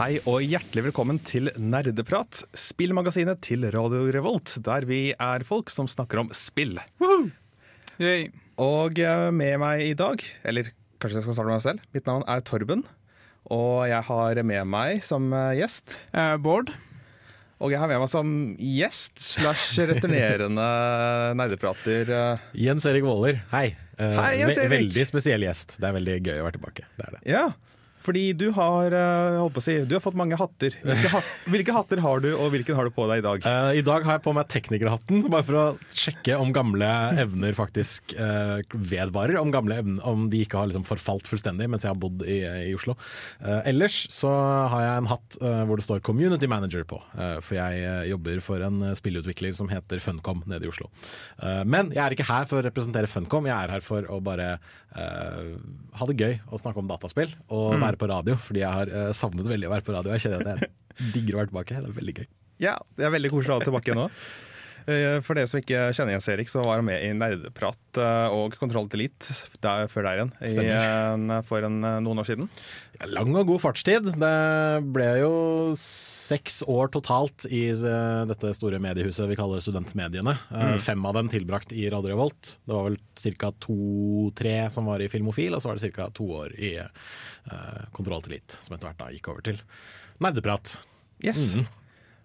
Hei og hjertelig velkommen til Nerdeprat, spillmagasinet til Radio Revolt, der vi er folk som snakker om spill. Og eh, med meg i dag, eller kanskje jeg skal starte med meg selv, mitt navn er Torben. Og jeg har med meg som eh, gjest, Eh, Bård. og jeg har med meg som gjest slash returnerende nerdeprater Jens Erik Våler, hei. Hei, Jens -Erik. Veldig spesiell gjest. Det er veldig gøy å være tilbake. Det er det. Ja, fordi du har, eh, si, du har fått mange hatter. Hvilke, hat, hvilke hatter har du, og hvilken har du på deg i dag? Uh, I dag har jeg på meg teknikerhatten, bare for å sjekke om gamle evner faktisk uh, vedvarer. Om evner, om de ikke har liksom forfalt fullstendig mens jeg har bodd i, i Oslo. Uh, ellers så har jeg en hatt hvor det står 'Community Manager' på. for jeg jobber for en spillutvikler som heter Funcom nede i Oslo. Men jeg er ikke her for å representere Funcom, jeg er her for å bare ha det gøy og snakke om dataspill. Og være på radio, fordi jeg har uh, savnet veldig å være på radio. Jeg kjenner at jeg digger å være tilbake. Det er veldig gøy. Ja, det er veldig koselig å ha deg tilbake nå. Eh, For dere som ikke kjenner Jens Erik, så var han med i Nerdeprat eh, og Kontroll til der, før der igjen, i, for en, eh, noen år siden. Ja, Lang og god fartstid. Det ble jo seks år totalt i eh, dette store mediehuset vi kaller Studentmediene. Mm. Fem av dem tilbrakt i Radio Revolt. Det var vel ca. to-tre som var i Filmofil, og så var det ca. to år i uh, Kontroll til Elite, som etter hvert da gikk over til Nerdeprat. Yes.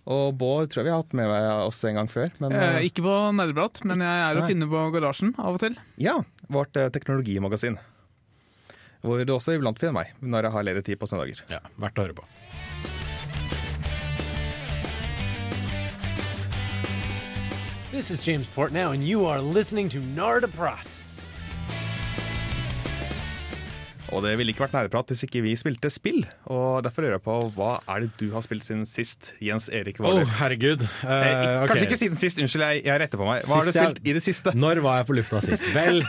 Og Bård tror jeg vi har hatt med oss en gang før. Men Eh, eh, ikke på nerdeprat, men jeg er å finne på garasjen av og til. ja, vårt eh, teknologimagasin. Hvor du også iblant finner meg når jeg har ledig tid på søndager. Ja, Verdt å høre på. This is James Portnow, and you are listening to Narda Og det ville ikke vært nerdeprat hvis ikke vi spilte spill. Og derfor lurer jeg på hva er det du har spilt siden sist, Jens Erik Å, Oh, herregud. Uh, Eh, ok. Kanskje ikke siden sist, unnskyld, jeg, jeg retter på meg. Hva har du spilt jeg- i det siste? Når var jeg på lufta sist? Vel,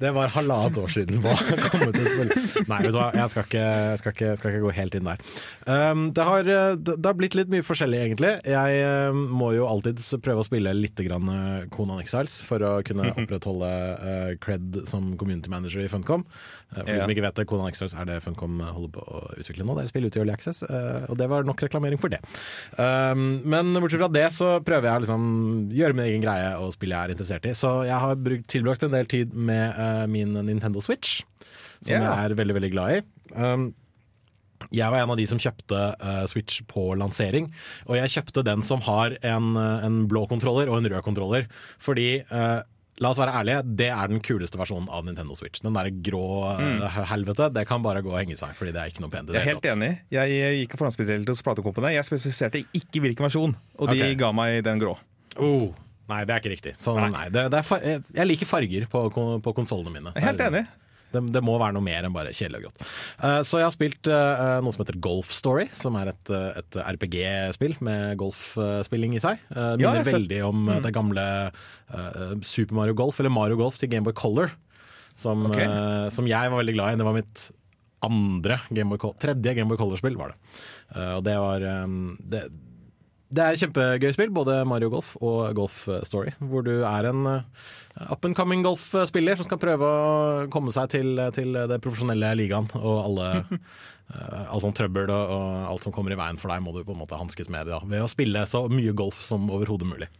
det var halvannet år siden. Hva kom ut å spille Nei, vet du hva, jeg skal ikke, skal ikke, skal ikke gå helt inn der. Um, det, har, eh, det har blitt litt mye forskjellig, egentlig. Jeg eh, må jo alltid prøve å spille litt grann eh, Conan Exiles for å kunne opprettholde uh, cred som community manager i Funcom. For de som ikke vet det, Conan Extras er det Funcom holder på å utvikle nå. Det er spill ute i Early Access, eh, og det var nok reklamering for det. Um, men bortsett fra det så prøver jeg å liksom gjøre min egen greie og spille jeg er interessert i. Så jeg har brukt, tilbrakt en del tid med eh, min Nintendo Switch, som yeah. jeg er veldig, veldig glad i. Um, jeg var en av de som kjøpte uh, Switch på lansering, og jeg kjøpte den som har en, en blå kontroller og en rød kontroller, fordi La oss være ærlige, det er den kuleste versjonen av Nintendo Switch. Den der grå mm. helvete, det kan bare gå og henge seg, fordi det er ikke noe pent i det Jeg er helt enig. Jeg gikk på forhåndsspesielt hos platekompene. Jeg spesifiserte ikke hvilken versjon, og de okay. ga meg den grå. Oh, nei, det er ikke riktig. Så, nei. det, det er far jeg, jeg liker farger på, på konsollene mine. Helt Det er liksom- enig. Det, det må være noe mer enn bare kjedelig og grått. Eh, så jeg har spilt eh, noe som heter Golf Story, som er et, eh, et RPG-spill med golfspilling i seg. Uh, Ja, minner jeg veldig om mm. det gamle Super Mario Golf, eller Mario Golf til Gameboy Color, som, okay. som jeg var veldig glad i. Det var mitt andre Gameboy Color, tredje Gameboy Color-spill, var det. Uh, og det var um, det, det er kjempegøy spill, både Mario Golf og Golf Story, hvor du er en uh, up and coming golfspiller som skal prøve å komme seg til, til det profesjonelle ligaen, og alle uh, all sånn trøbbel og, og alt som kommer i veien for deg, må du på en måte hanskes med da, ved å spille så mye golf som overhodet mulig.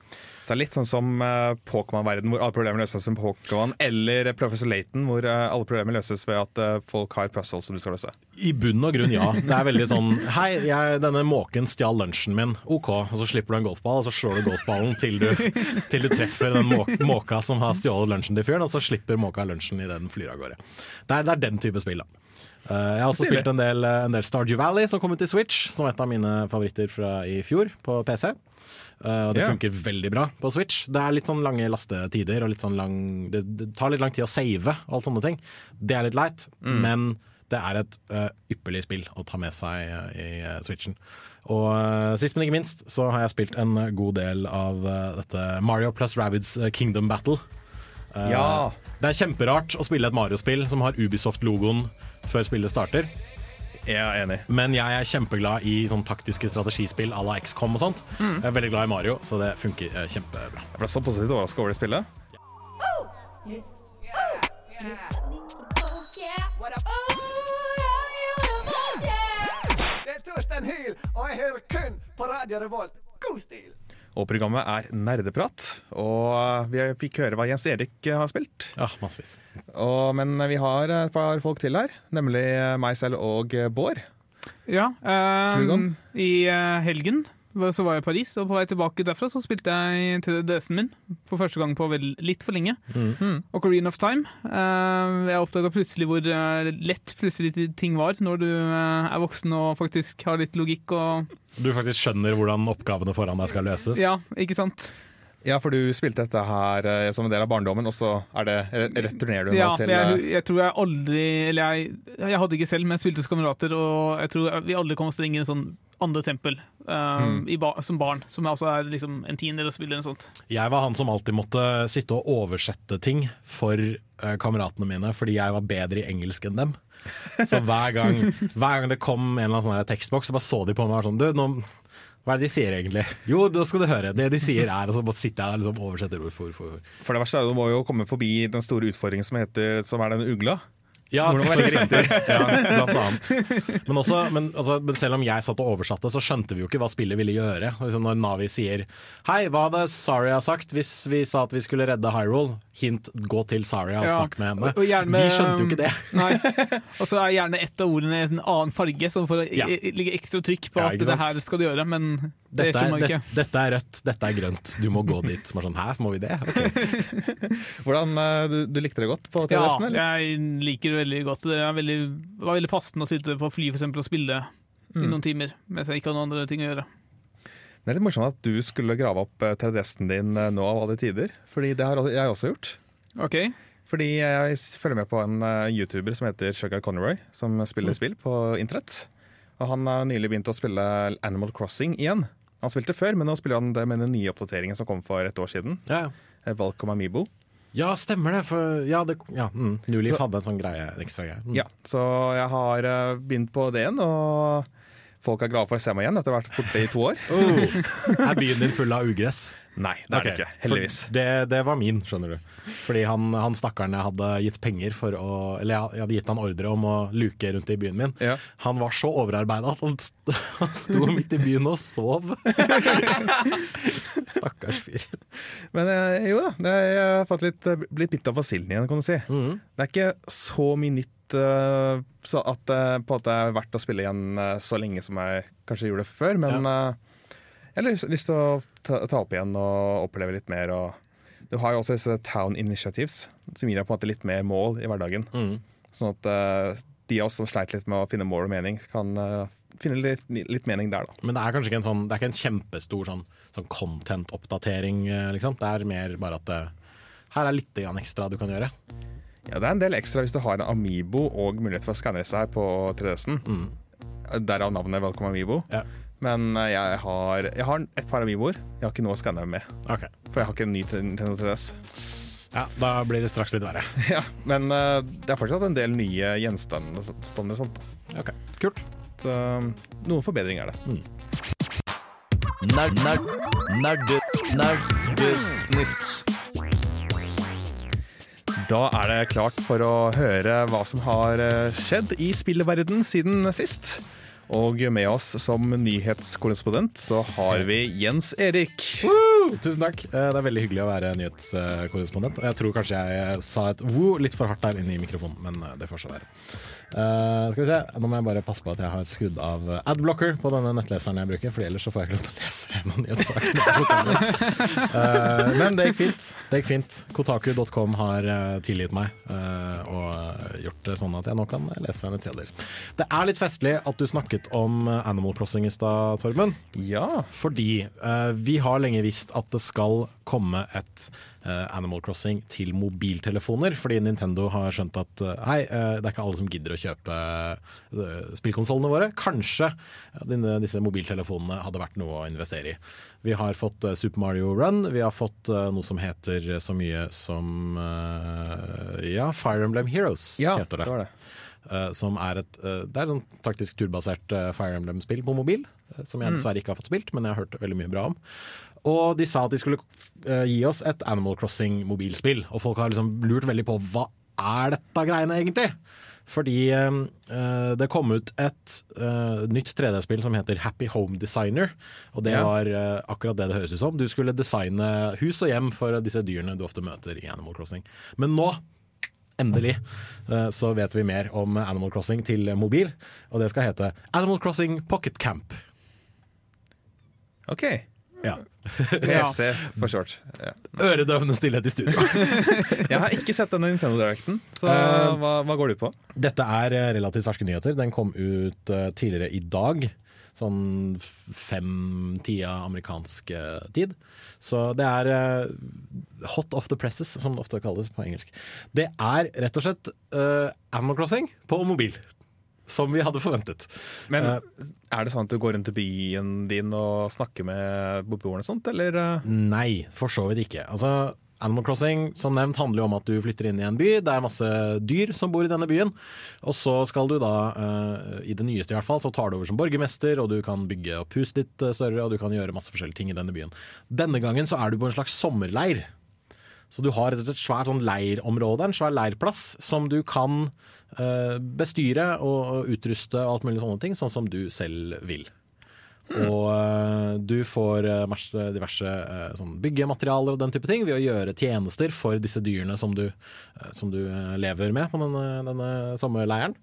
Så det er litt sånn som uh, Pokémon-verden, hvor alle problemer løses som Pokémon, eller Professor Laton, hvor uh, alle problemer løses ved at uh, folk har puzzles som de skal løse. I bunn og grunn, ja. Det er veldig sånn Hei, jeg, denne måken stjal lunsjen min. OK. Og så slipper du en golfball, og så slår du golfballen til du, til du treffer den må måka som har stjålet lunsjen til fyren, og så slipper måka lunsjen idet den flyr av gårde. Det er, det er den type spill, da. Eh, jeg har også spilt en del, en del Stardew Valley, som kom ut i Switch, som er et av mine favoritter fra i fjor, på PC. Eh, og det yeah. funker veldig bra på Switch. Det er litt sånn lange lastetider, og sånn lang, det, det tar litt lang tid å save og alt sånne ting. Det er litt leit, men det er et uh, ypperlig spill å ta med seg uh, i uh, Switchen. Og eh, sist, men ikke minst, så har jeg spilt en god del av eh, dette Mario plus Rabbids eh, Kingdom Battle. Eh, Ja. Det er kjemperart å spille et Mario-spill som har Ubisoft-logoen før spillet starter. Jeg er enig. Men jeg er kjempeglad i sånn taktiske strategispill à la XCOM og sånt. Jeg er veldig glad i Mario, så det funker eh, kjempebra. Jeg ble så positivt overraska over det spillet. Det er. Torstein Hyl, og jeg hører kun på Radio Revolt. God stil! Og programmet er Nerdeprat. Og vi fikk høre hva Jens Erik har spilt. Ja, massevis. Og, men vi har et par folk til her, nemlig meg selv og Bård. Ja, eh, i eh, helgen så var jeg i Paris, og på vei tilbake derfra så spilte jeg til DS-en min for første gang på vel, litt for lenge. Mm. Ocarina of Time. Eh, jeg oppdaga plutselig hvor eh, lett plutselig ting var når du eh, er voksen og faktisk har litt logikk og Du faktisk skjønner hvordan oppgavene foran deg skal løses. Ja, ikke sant? Ja, for du spilte dette her eh, som en del av barndommen, og så er det, returnerer du nå Ja, til jeg, eh, jeg tror jeg aldri Eller jeg, jeg hadde ikke selv, men jeg spilte hos kamerater, og jeg tror vi aldri kom oss til inn i en sånn andre tempel eh, i ba som barn, som også er liksom en tiendedel av spillet eller noe sånt. Jeg var han som alltid måtte sitte og oversette ting for uh, kameratene mine, fordi jeg var bedre i engelsk enn dem. Så hver gang, hver gang det kom en eller annen sånn tekstboks, så bare så de på meg og var sånn Du, nå, hva er det de sier egentlig? Jo, da skal du høre. Det de sier er altså så bare sitter jeg der og liksom oversetter ord for ord. for ord. For det verste er jo, du må jo komme forbi den store utfordringen som, heter, som er den ugla. Ja, for eksempel. Ja, blant annet. Men, også, men, altså, men selv om jeg satt og oversatte, så skjønte vi jo ikke hva spillet ville gjøre. Liksom når Navi sier Hei, hva hadde Saria sagt hvis vi sa at vi skulle redde Hyrule? Hint, gå til Saria og Ja. snakk med henne. Og- og gjerne- Vi skjønte jo ikke det. Nei. Og så er gjerne ett av ordene en annen farge, sånn for å Ja. i- ekstra trykk på Ja, at det her skal du gjøre, men det Dette er, skjønner man det, dette er rødt, dette er grønt, du må gå dit. Som er sånn, Hæ, må vi det? Okay. Hvordan, eh, du, du likte det godt på Ja, TDS-en, eller? jeg liker det veldig godt. Det er veldig, var veldig passende å sitte på fly for eksempel, og spille Mm. i noen timer mens jeg ikke hadde noen andre ting å gjøre. Det er litt morsomt at du skulle grave opp eh, 3DS-en din eh, nå av alle tider. Fordi det har jeg også gjort. Ok, Fordi jeg følger med på en eh, YouTuber som heter Sugar Conroy, som spiller spill på internett. Og han har nylig begynt å spille Animal Crossing igjen. Han spilte før, men nå spiller han det med den nye oppdateringen som kom for et år siden. Ja, Eh, Welcome Amiibo. Ja, stemmer det. For, ja, det, ja mm, Så- hadde en sånn greie, ekstra greie. Mm. Ja, så jeg har eh, begynt på det igjen, og folk er glade for å se meg igjen etter å ha vært borte i to år. Oh, er byen din full av ugress? Nei, det er det ikke. Heldigvis. Det, det var min, skjønner du. Fordi han, han stakkaren jeg hadde gitt penger for å Eller jeg, jeg hadde gitt han ordre om å luke rundt i byen min. Ja. Han var så overarbeida at han, st han sto midt i byen og sov. Stakkars fyr. Men eh, jo da, jeg har fått litt, eh, blitt bitt av basillen igjen, kan du si. Mm. Det er ikke så mye nytt eh, så at det på en måte er verdt å spille igjen så lenge som jeg kanskje gjorde det før. Men ja. jeg har lyst, lyst til å ta, ta opp igjen og oppleve litt mer. Og du har jo også disse Town Initiatives, som gir deg på en måte litt mer mål i hverdagen. Mm. Sånn at de av oss som sleit litt med å finne mål og mening, kan finne litt, litt mening der, da. Men det er kanskje ikke en sånn Det er ikke en kjempestor sånn, sånn content-oppdatering, eh, liksom. Det er mer bare at det, her er litt grann ekstra du kan gjøre. Ja, Det er en del ekstra hvis du har en Amibo og mulighet for å skanne seg på 3DS-en. Mm. Derav navnet Welcome Amibo. Ja. Men eh, jeg har, jeg har et par Amiboer. Jeg har ikke noe å skanne med. Okay. For jeg har ikke en ny Nintendo 3DS. Ja, da blir det straks litt verre. ja, men uh, det er fortsatt en del nye gjenstander og sånt. og. Ok, Kult. Så noen forbedringer er det. Nerd, nerd, nerder, nerdenytt. Da er det klart for å høre hva som har eh, skjedd i spillverden siden sist. Og med oss som nyhetskorrespondent så har vi Jens Erik. Tusen takk. Eh, Det er veldig hyggelig å være nyhetskorrespondent. Og jeg tror kanskje jeg sa et woo litt for hardt der inne i mikrofonen, men eh, det får så være. Eh, skal vi se, Nå må jeg bare passe på at jeg har skrudd av eh, adblocker på denne nettleseren jeg bruker, for ellers så får jeg ikke lov til å lese gjennom nyhetssakene. uh, men det gikk fint. Det gikk fint. Kotaku.com har eh, tilgitt meg uh, og gjort det sånn at jeg nå kan lese nettsider. Det er litt festlig at du snakket om Animal Crossing i stad, Torben. Ja. Fordi uh, vi har lenge visst at det skal komme et Animal Crossing til mobiltelefoner. Fordi Nintendo har skjønt at eh, hei, eh, det er ikke alle som gidder å kjøpe spillkonsollene våre. Kanskje disse mobiltelefonene hadde vært noe å investere i. Vi har fått eh, Super Mario Run, vi har fått eh, noe som heter så mye som eh, ja, Fire Emblem Heroes, ja, heter det. det det. Uh, som er et uh, Det er et sånn taktisk turbasert uh, Fire Emblem-spill på mobil. eh, som jeg dessverre ikke har fått spilt, men jeg har hørt veldig mye bra om. Og de sa at de skulle eh, gi oss et Animal Crossing-mobilspill. Og folk har liksom lurt veldig på hva er dette greiene egentlig? Fordi eh, det kom ut et eh, nytt 3D-spill som heter Happy Home Designer. Og det Ja. var eh, akkurat det det høres ut som. Du skulle designe hus og hjem for disse dyrene du ofte møter i Animal Crossing. Men nå Endelig så vet vi mer om Animal Crossing til mobil, og det skal hete Animal Crossing Pocket Camp. OK. Ja. PC for short. Ja. Øredøvende stillhet i studio. Jeg har ikke sett denne Nintendo Directen, så uh, hva, hva går du på? Dette er eh, relativt ferske nyheter. Den kom ut eh, tidligere i dag. Sånn fem-tida amerikansk tid. Så det er hot off the presses, som det ofte kalles på engelsk. Det er rett og slett uh, Animal Crossing på mobil. Som vi hadde forventet. Men Eh, er det sånn at du går rundt i byen din og snakker med beboerne og sånt, eller? eh? Nei, for så vidt ikke. Altså, Animal Crossing som nevnt handler jo om at du flytter inn i en by. Det er masse dyr som bor i denne byen. Og så skal du da, eh, i det nyeste i hvert fall, så tar du over som borgermester, og du kan bygge opp huset ditt større, og du kan gjøre masse forskjellige ting i denne byen. Denne gangen så er du på en slags sommerleir. Så du har et svært sånn leirområde, en svær leirplass, som du kan uh, bestyre og, utruste og alt mulig sånne ting, sånn som du selv vil. Og uh, du får eh, masse diverse uh, sånn byggematerialer og den type ting ved å gjøre tjenester for disse dyrene som du, som du lever med på denne, denne sommerleiren.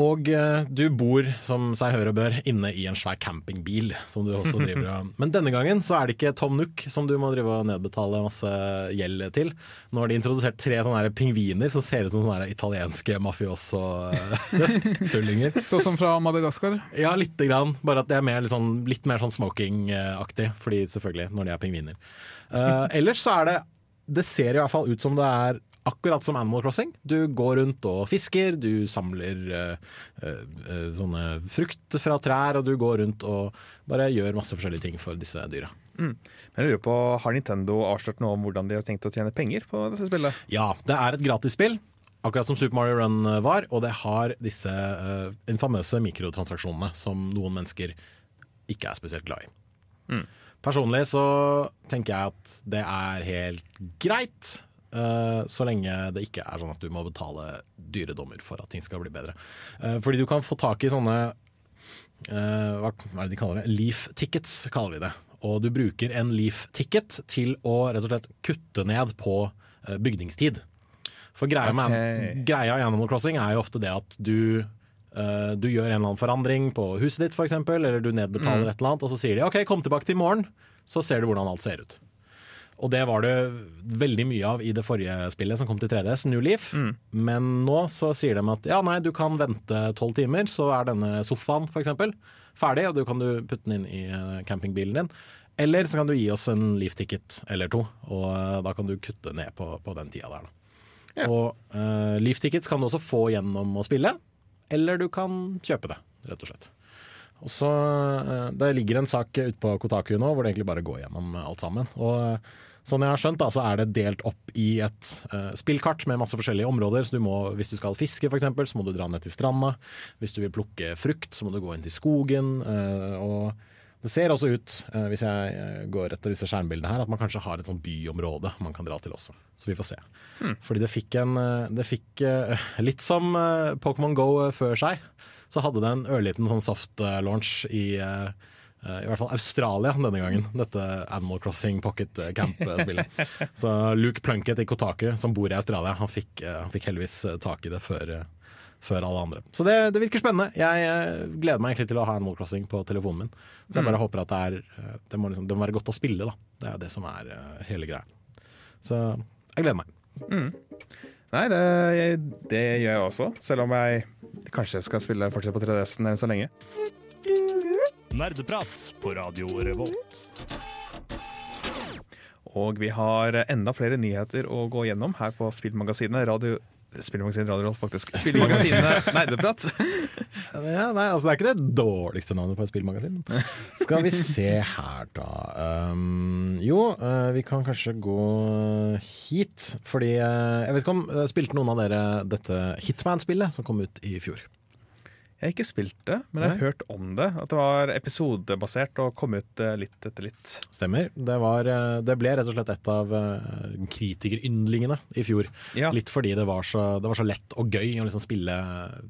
Og eh, du bor, som seg hør og bør, inne i en svær campingbil. Som du også driver av. Men denne gangen så er det ikke Tom Nook som du må drive og nedbetale masse gjeld til. Nå har de introdusert tre sånne pingviner som ser ut som sånne italienske mafioso-tullinger. Sånn som fra Madagaskar. Ja, lite grann. Bare at det er mer, litt, sånn, litt mer sånn smoking-aktig. Fordi selvfølgelig, når de er pingviner. Eh, ellers så er det Det ser i hvert fall ut som det er akkurat som Animal Crossing. Du går rundt og fisker, du samler uh, eh, eh, sånne frukt fra trær, og du går rundt og bare gjør masse forskjellige ting for disse dyra. Men jeg lurer på, Har Nintendo avslørt noe om hvordan de har tenkt å tjene penger på dette spillet? Ja, det er et gratisspill. Akkurat som Super Mario Run var, og det har disse uh, infamøse mikrotransaksjonene som noen mennesker ikke er spesielt glad i. Personlig så tenker jeg at det er helt greit, eh, så lenge det ikke er sånn at du må betale dyredommer for at ting skal bli bedre. Eh, fordi du kan få tak i sånne eh, hva, er det de kaller det? Leaf tickets, kaller vi det. Og du bruker en leaf ticket til å rett og slett kutte ned på eh, bygningstid. For greia, med, greia i Animal Crossing er jo ofte det at du eh, du gjør en eller annen forandring på huset ditt, eksempel, eller du nedbetaler et eller annet, og så sier de OK, kom tilbake til i morgen, så ser du hvordan alt ser ut. Og det var det veldig mye av i det forrige spillet som kom til 3DS, New Leaf. Men nå så sier de at ja, nei, du kan vente tolv timer, så er denne sofaen eksempel ferdig, og du kan du putte den inn i eh, campingbilen din. Eller så kan du gi oss en Leaf ticket eller to, og eh, da kan du kutte ned på, på den tida der. Da. Og uh, Leaf tickets kan du også få gjennom å spille, eller du kan kjøpe det, rett og slett. Og så, eh, Det ligger en sak ute på Kotaku nå hvor det egentlig bare går gjennom alt sammen. Og eh, Sånn jeg har skjønt da, så er det delt opp i et uh, spillkart med masse forskjellige områder. Så du må, Hvis du skal fiske, for eksempel, så må du dra ned til stranda. Hvis du vil plukke frukt, så må du gå inn til skogen. Uh, og det ser også ut, uh, hvis jeg går etter disse skjermbildene her, at man kanskje har et sånt byområde man kan dra til også. Så vi får se. Fordi det fikk en Det fikk litt som Pokémon Go før seg. Så hadde det en ørliten sånn soft eh, launch i eh, eh, i hvert fall Australia denne gangen, dette Animal Crossing Pocket Camp-spillet. Så Luke Plunkett i Kotaku, som bor i Australia, han fikk, han fikk heldigvis tak i det før, før alle andre. Så det, det virker spennende. Jeg gleder meg egentlig til å ha Animal Crossing på telefonen min. Så jeg bare håper at det er Det må, liksom, det må være godt å spille, da. Det er jo det som er hele greia. Så jeg gleder meg. Nei, det, det gjør jeg også, selv om jeg kanskje skal spille fortsatt på 3DS-en enn så lenge. Nerdeprat på Radio Revolt. Og vi har enda flere nyheter å gå gjennom her på Spillmagasinet. Radio Spillmagasinet Radio Rolf, faktisk. Spillmagasinet Nerdeprat. Ja, nei, altså Det er ikke det dårligste navnet på et spillmagasin. Skal vi se her, da. Um, jo, uh, vi kan kanskje gå hit. Fordi uh, Jeg vet ikke om uh, Spilte noen av dere dette Hitman-spillet som kom ut i fjor? Jeg har ikke spilt det, men jeg har hørt om det. At det var episodebasert og kom ut eh, litt etter litt. Stemmer. Det, var, eh, det ble rett og slett et av kritikeryndlingene i fjor. Ja. Litt fordi det var, så, det var så lett og gøy å liksom spille,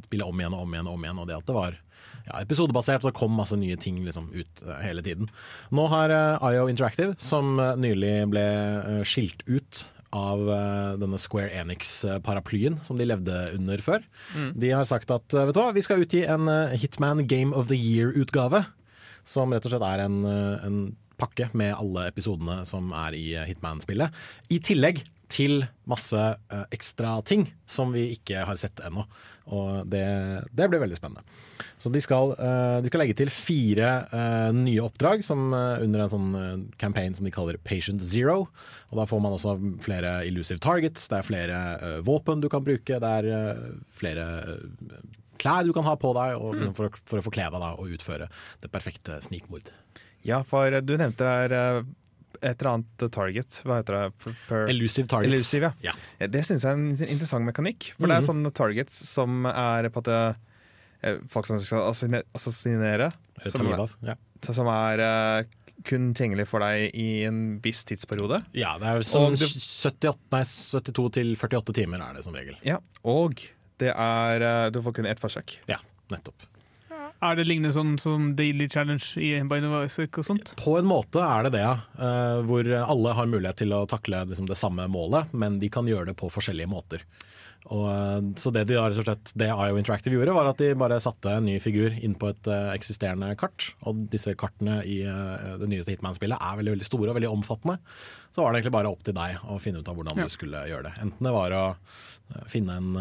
spille om igjen og om igjen og om igjen. Og det at det var ja, episodebasert, og det kom masse nye ting liksom, ut eh, hele tiden. Nå har eh, IO Interactive, som eh, nylig ble eh, skilt ut av eh, denne Square Enix-paraplyen som de levde under før. De har sagt at eh, vet du hva, vi skal utgi en eh, Hitman Game of the Year-utgave. Som rett og slett er en, en pakke med alle episodene som er i Hitman-spillet. I tillegg til masse ekstra ting som vi ikke har sett ennå. Og det, det blir veldig spennende. Så de skal, eh, de skal legge til fire eh, nye oppdrag som, eh, under en sånn campaign som de kaller Patient Zero. Og Da får man også flere illusive targets, det er flere våpen du kan bruke, det er flere klær du kan ha på deg og, for, å- for å forkle deg da, og utføre det perfekte snikmord. Ja, for du nevnte der et eller annet target. Hva heter det? Per, Elusive targets. Elusive, ja. Ja, Det syns jeg er en interessant mekanikk. For det er sånne targets som er på at eh, folk som skal assassine- assassinere. Som. Ja. som er eh, kun tilgjengelig for deg i en viss tidsperiode. Ja, det er jo sånn Og 78, nei, 72 til 48 timer er det som regel. Ja, Og det er eh, Du får kun ett forsøk. Ja, nettopp. Er det lignende sånn som Daily Challenge i Binding Isaac og sånt? På en måte er det det, ja. Eh, hvor alle har mulighet til å takle liksom, det samme målet, men de kan gjøre det på forskjellige måter. Og, eh, så det de da slett, det IO Interactive gjorde, var at de bare satte en ny figur inn på et eh, eksisterende kart. Og disse kartene i det nyeste Hitman-spillet er veldig, veldig store og veldig omfattende. Så var det egentlig bare opp til deg å finne ut av hvordan Ja. du skulle gjøre det. Enten det var å finne en,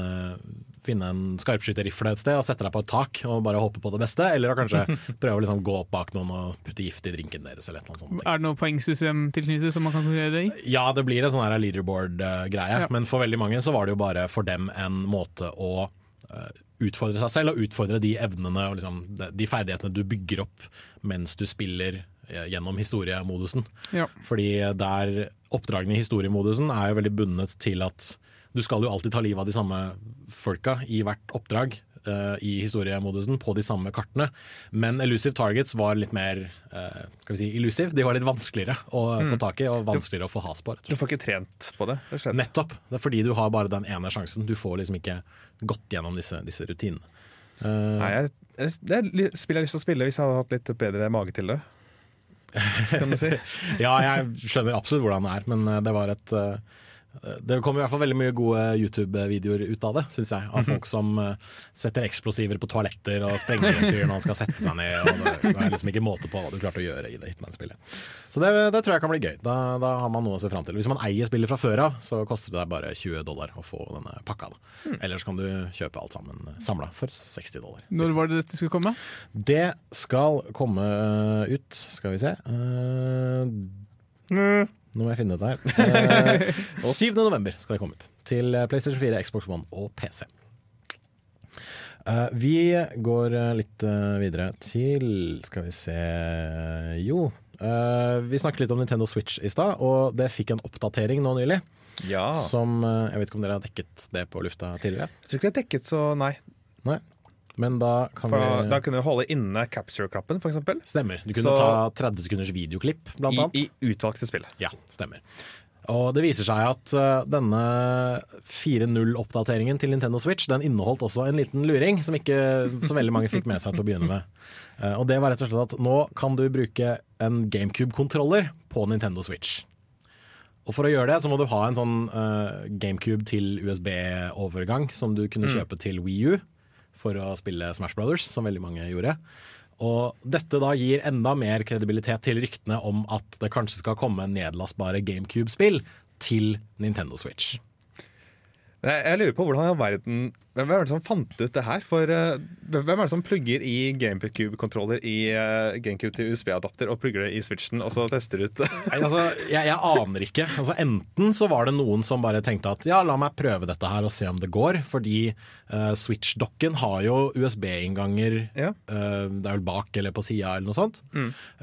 finne en skarpskytterrifle et sted og sette deg på et tak og bare håpe på det beste, eller kanskje prøve å liksom gå opp bak noen og putte gift i drinken deres eller annet sånt. Er det noe poengsystem tilknyttet som man kan konkurrere i? Ja, det blir en sånn her leaderboard-greie, Ja. men for veldig mange så var det jo bare for dem en måte å eh, utfordre seg selv, og utfordre de evnene og liksom, de, de ferdighetene du bygger opp mens du spiller eh, gjennom historiemodusen. Ja. Fordi der oppdragene i historiemodusen er jo veldig bundet til at du skal jo alltid ta livet av de samme folka i hvert oppdrag eh, i historiemodusen på de samme kartene. Men Elusive Targets var litt mer eh, skal vi si, illusive. De var litt vanskeligere å få tak i og vanskeligere å få has på. Du får ikke trent på det. slett. Nettopp. Det er fordi du har bare den ene sjansen. Du får liksom ikke gått gjennom disse, disse rutinene. Eh, Nei, jeg, det er li- spill jeg har lyst til å spille hvis jeg hadde hatt litt bedre mage til det. Kan du si. ja, jeg skjønner absolutt hvordan det er, men det var et eh, det kommer i hvert fall veldig mye gode YouTube-videoer ut av det, syns jeg. Av folk som eh, setter eksplosiver på toaletter og sprenger en fyr når han skal sette seg ned. Og det, det er liksom ikke måte på hva du klarte å gjøre i det Hitman-spillet. Så det, det tror jeg kan bli gøy. Da, da har man noe å se fram til. Hvis man eier spillet fra før av, så koster det deg bare 20 dollar å få denne pakka. Da. Ellers kan du kjøpe alt sammen samla for 60 dollar. Når var det dette skulle komme? Det skal komme øh, ut, skal vi se uh, Nå må jeg finne det her. Uh, 7. november skal det komme ut. Til eh, PlayStation 4, Xbox One og PC. Uh, vi går uh, litt uh, videre til Skal vi se Jo. uh, vi snakket litt om Nintendo Switch i stad, og det fikk en oppdatering nå nylig. Ja. Som Jeg vet ikke om dere har dekket det på lufta tidligere? Jeg tror ikke det er dekket, så nei. Nei. Men da kan For da, vi da kunne du holde inne capture-knappen, f.eks. Stemmer. Du kunne Så- ta 30 sekunders videoklipp, blant I, annet. I utvalgte spill. Ja, stemmer. Og det viser seg at uh, denne 4.0-oppdateringen til Nintendo Switch Den inneholdt også en liten luring som ikke så veldig mange fikk med seg til å begynne med. Uh, og det var rett og slett at nå kan du bruke en GameCube-kontroller på Nintendo Switch. Og For å gjøre det så må du ha en sånn uh, GameCube til USB-overgang som du kunne kjøpe til Wii U for å spille Smash Brothers, som veldig mange gjorde. Og dette da gir enda mer kredibilitet til ryktene om at det kanskje skal komme nedlastbare GameCube-spill til Nintendo Switch. Jeg, jeg lurer på hvordan i verden Hvem er det som fant ut det her? For eh, Hvem er det som plugger i GameCube-kontroller i eh, GameCube til USB-adapter og plugger det i Switchen, og så tester ut Nei, altså, jeg, jeg aner ikke. Altså, enten så var det noen som bare tenkte at ja, la meg prøve dette her og se om det går, fordi uh, Switch-dokken har jo USB-innganger Ja. det er vel bak eller på sida eller noe sånt.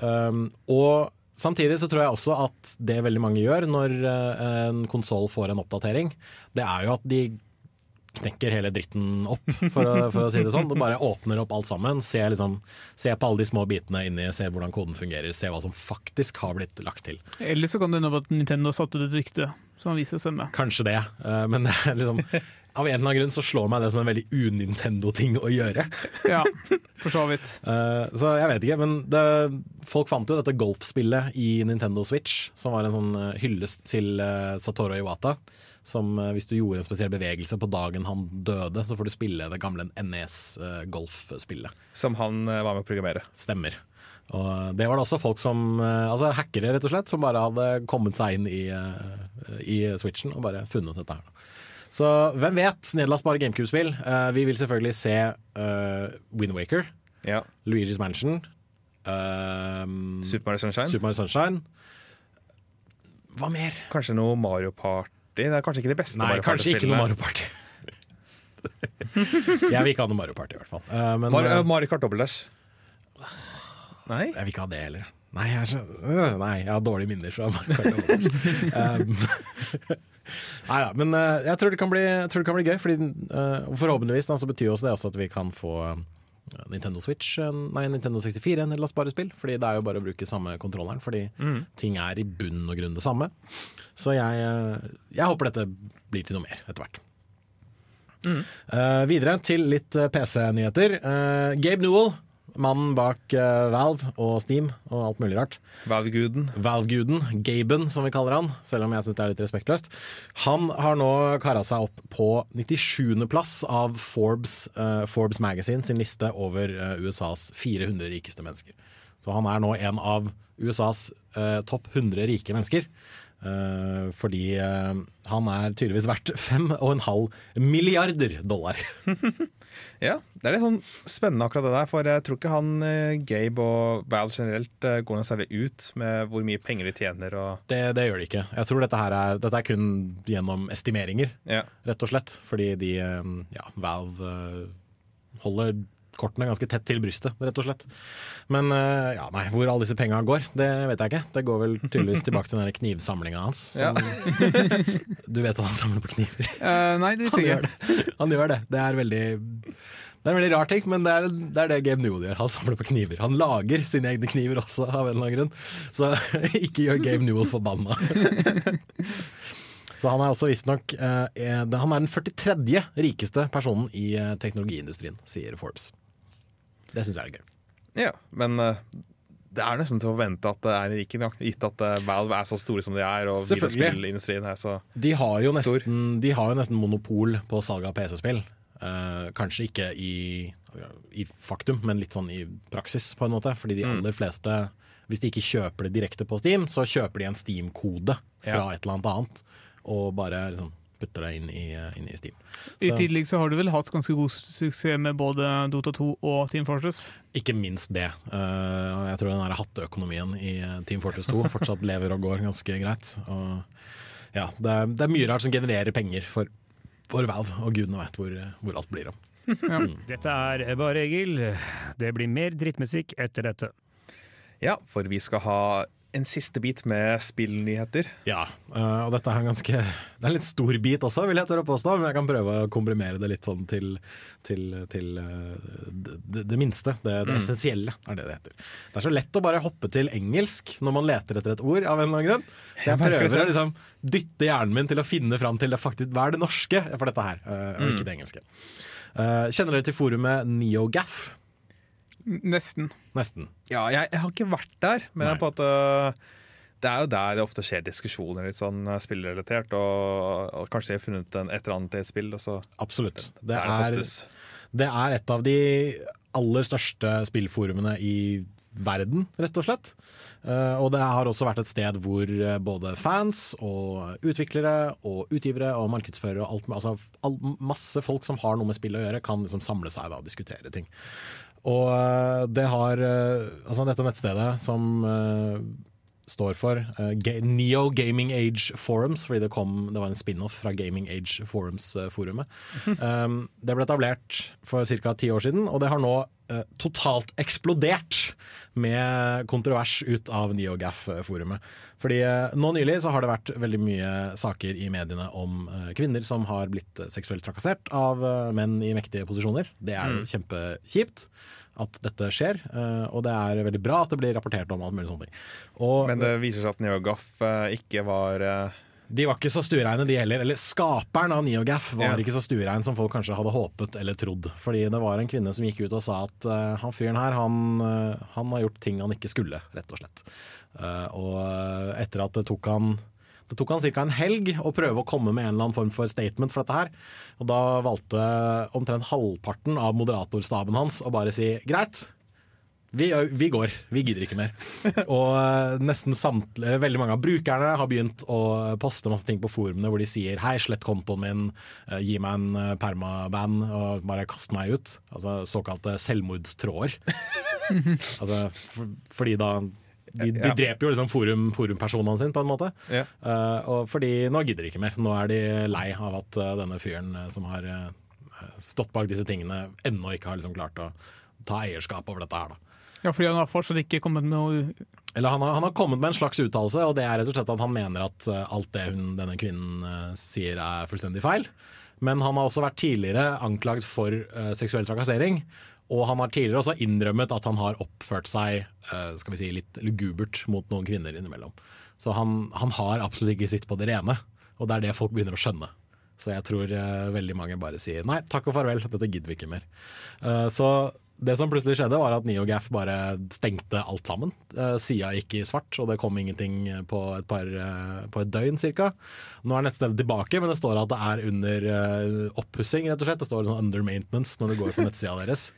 Um, og samtidig så tror jeg også at det veldig mange gjør når eh, en konsoll får en oppdatering, det er jo at de knekker hele dritten opp, for å, for å si det sånn. Det bare åpner opp alt sammen. Ser, liksom, ser på alle de små bitene inni, ser hvordan koden fungerer, ser hva som faktisk har blitt lagt til. Eller så kan det hende at Nintendo satte ut et rykte som viser seg med. Kanskje det, eh, men det er liksom av en eller annen grunn så slår meg det som en veldig un-Nintendo-ting å gjøre. Ja, for så vidt. Uh, så jeg vet ikke, men det, folk fant jo dette golfspillet i Nintendo Switch, som var en sånn eh, hyllest til uh, Satoru Iwata. Som uh, hvis du gjorde en spesiell bevegelse på dagen han døde, så får du spille det gamle NES-golfspillet. Som han var med å programmere. Stemmer. Og det var det også folk som Altså hackere, rett og slett, som bare hadde kommet seg inn i, i Switchen og bare funnet dette her. Så hvem vet? Nedlastbare GameCube-spill. Uh, vi vil selvfølgelig se uh, Wind Waker, Ja. Luigi's Mansion, uh, Super Mario Sunshine. Super Mario Sunshine. Hva mer? Kanskje noe Mario Party. Det er kanskje ikke det beste Nei, Mario Party-spillene. Mario Party. jeg vil ikke ha noe Mario Party, i hvert fall. Uh, men Mario, eh, Mario Kart Dobbeltdash. Nei? jeg vil ikke ha det heller. Nei, jeg, så, øh, nei, jeg har dårlige minner fra Mario Kart. um, nei da, men eh, jeg tror det kan bli, jeg tror det kan bli gøy. Fordi, eh, forhåpentligvis da, så betyr også det også at vi kan få eh, Nintendo Switch, nei, Nintendo 64 en lastbare spill. Fordi det er jo bare å bruke samme kontrolleren, fordi ting er i bunn og grunn det samme. Så jeg, jeg håper dette blir til noe mer etter hvert. Eh, videre til litt PC-nyheter. Uh, Gabe Newell, mannen bak uh, Valve og Steam og alt mulig rart. Valve-guden. Valve-guden, Gaben som vi kaller han, selv om jeg syns det er litt respektløst. Han har nå kara seg opp på 97.-plass av Forbes, uh, Forbes Magazine sin liste over uh, USAs 400 rikeste mennesker. Så han er nå en av USAs eh, topp 100 rike mennesker. Eh, fordi uh, han er tydeligvis verdt 5,5 milliarder dollar. Ja, det er litt sånn spennende akkurat det der, for jeg tror ikke han uh, Gabe og Val generelt går noe særlig ut med hvor mye penger de tjener Det, det gjør de ikke. Jeg tror dette, her er, dette er kun gjennom estimeringer. Ja. rett og slett. Fordi de, ja, Valve holder kortene ganske tett til brystet, rett og slett. Men eh, ja, nei, hvor alle disse penga går, det vet jeg ikke. Det går vel tydeligvis tilbake til den knivsamlinga hans. Som, du vet at han samler på kniver? Uh, nei, det visste jeg ikke. det. Han gjør det. Det er veldig det er en veldig rar ting, men det er det, er det Gabe Newell gjør. Han samler på kniver. Han lager sine egne kniver også, av en eller annen grunn. Så ikke gjør Gabe Newell forbanna. Så han er også visstnok eh, er- Han er den 43. rikeste personen i eh, teknologiindustrien, sier Forbes. Det syns jeg er gøy. ja, men eh, det er nesten til å forvente at det er ikke riken, ja. gitt at eh, Valve er så store som de er, og videospillindustrien er så De har jo Stor. nesten, de har jo nesten monopol på salg av PC-spill. Eh, kanskje ikke i, i faktum, men litt sånn i praksis, på en måte. Fordi de aller fleste, hvis de ikke kjøper det direkte på Steam, så kjøper de en Steam-kode fra Ja. et eller annet annet, og bare liksom putter det inn i, inn i Steam. I Så- tillegg så har du vel hatt ganske god suksess med både Dota 2 og Team Fortress. Ikke minst det. Eh, jeg tror den hatteøkonomien i eh, Team Fortress 2 fortsatt lever og går ganske greit. Og ja, det er, det er mye rart som genererer penger for, for Valve, og gudene veit hvor, hvor alt blir om. Dette er Bare Egil. Det blir mer drittmusikk etter dette. Ja, for vi skal ha en siste bit med spillnyheter. Ja, eh, og dette er en ganske Det er en litt stor bit også, vil jeg tørre å påstå, men jeg kan prøve å komprimere det litt sånn til, til, til eh, det, det, minste. Det, det essensielle er det det heter. Det er så lett å bare hoppe til engelsk når man leter etter et ord, av en eller annen grunn. Så jeg prøver å liksom dytte hjernen min til å finne fram til det faktisk, hva er det norske for dette her, eh, og ikke det engelske. Kjenner dere til forumet NeoGaf? Nesten. Nesten. Ja, jeg, jeg har ikke vært der, men jeg er på at det er jo der det ofte skjer diskusjoner litt sånn øh, spillrelatert, og, og kanskje jeg har funnet en, et eller annet til et spill, og så Absolutt. Det er det er, det er et av de aller største spillforumene i verden, rett og slett. Eh, og det har også vært et sted hvor eh, både fans og utviklere og utgivere og markedsførere og alt, altså all, masse folk som har noe med spill å gjøre, kan liksom samle seg da, og diskutere ting. Og eh, det har eh, Altså dette nettstedet som eh, står for Neo Gaming Age Forums, fordi det, kom, det var en spin-off fra Gaming Age Forums-forumet. Um, det ble etablert for ca. ti år siden, og det har nå eh, totalt eksplodert med kontrovers ut av NeoGaf-forumet. Fordi eh, nå nylig så har det vært veldig mye saker i mediene om eh, kvinner som har blitt seksuelt trakassert av menn i mektige posisjoner. Det er jo kjempekjipt at dette skjer, og det er veldig bra at det blir rapportert om alt mulig sånne ting. Og, Men det viser seg at NeoGaf ikke var de var ikke så stuereine de heller. Eller skaperen av NeoGaf var Ja. ikke så stuerein som folk kanskje hadde håpet eller trodd. Fordi det var en kvinne som gikk ut og sa at uh, han fyren her, han, uh, han har gjort ting han ikke skulle, rett og slett. Uh, og etter at det tok han det tok han ca. en helg å prøve å komme med en eller annen form for statement for dette her. Og da valgte omtrent halvparten av moderatorstaben hans å bare si greit, vi, vi går, vi gidder ikke mer. Og nesten samtlige, veldig mange av brukerne har begynt å poste masse ting på forumene hvor de sier hei, slett kontoen min, gi meg en permaban og bare kast meg ut. Altså såkalte selvmordstråder. altså, for, fordi da de, de Ja. dreper jo liksom forum, forumpersonene sine på en måte. Ja. Uh, og fordi nå gidder de ikke mer. Nå er de lei av at uh, denne fyren uh, som har stått bak disse tingene, ennå ikke har liksom klart å ta eierskap over dette her. da. Ja, fordi han har fortsatt ikke kommet med noe Eller han har, han har kommet med en slags uttalelse, og det er rett og slett at han mener at eh, alt det hun, denne kvinnen eh, sier er fullstendig feil. Men han har også vært tidligere anklagd for uh, seksuell trakassering. Og han har tidligere også innrømmet at han har oppført seg uh, skal vi si, litt lugubert mot noen kvinner innimellom. Så han, han har absolutt ikke sitt på det rene, og det er det folk begynner å skjønne. Så jeg tror uh, veldig mange bare sier nei, takk og farvel, dette gidder vi ikke mer. Uh, så det som plutselig skjedde, var at NeoGaf bare stengte alt sammen. Eh, Sida gikk i svart, og det kom ingenting på et, par, eh, på et døgn ca. Nå er nettstedet tilbake, men det står at det er under eh, oppussing, rett og slett. Det står sånn under maintenance når du går på nettsida deres.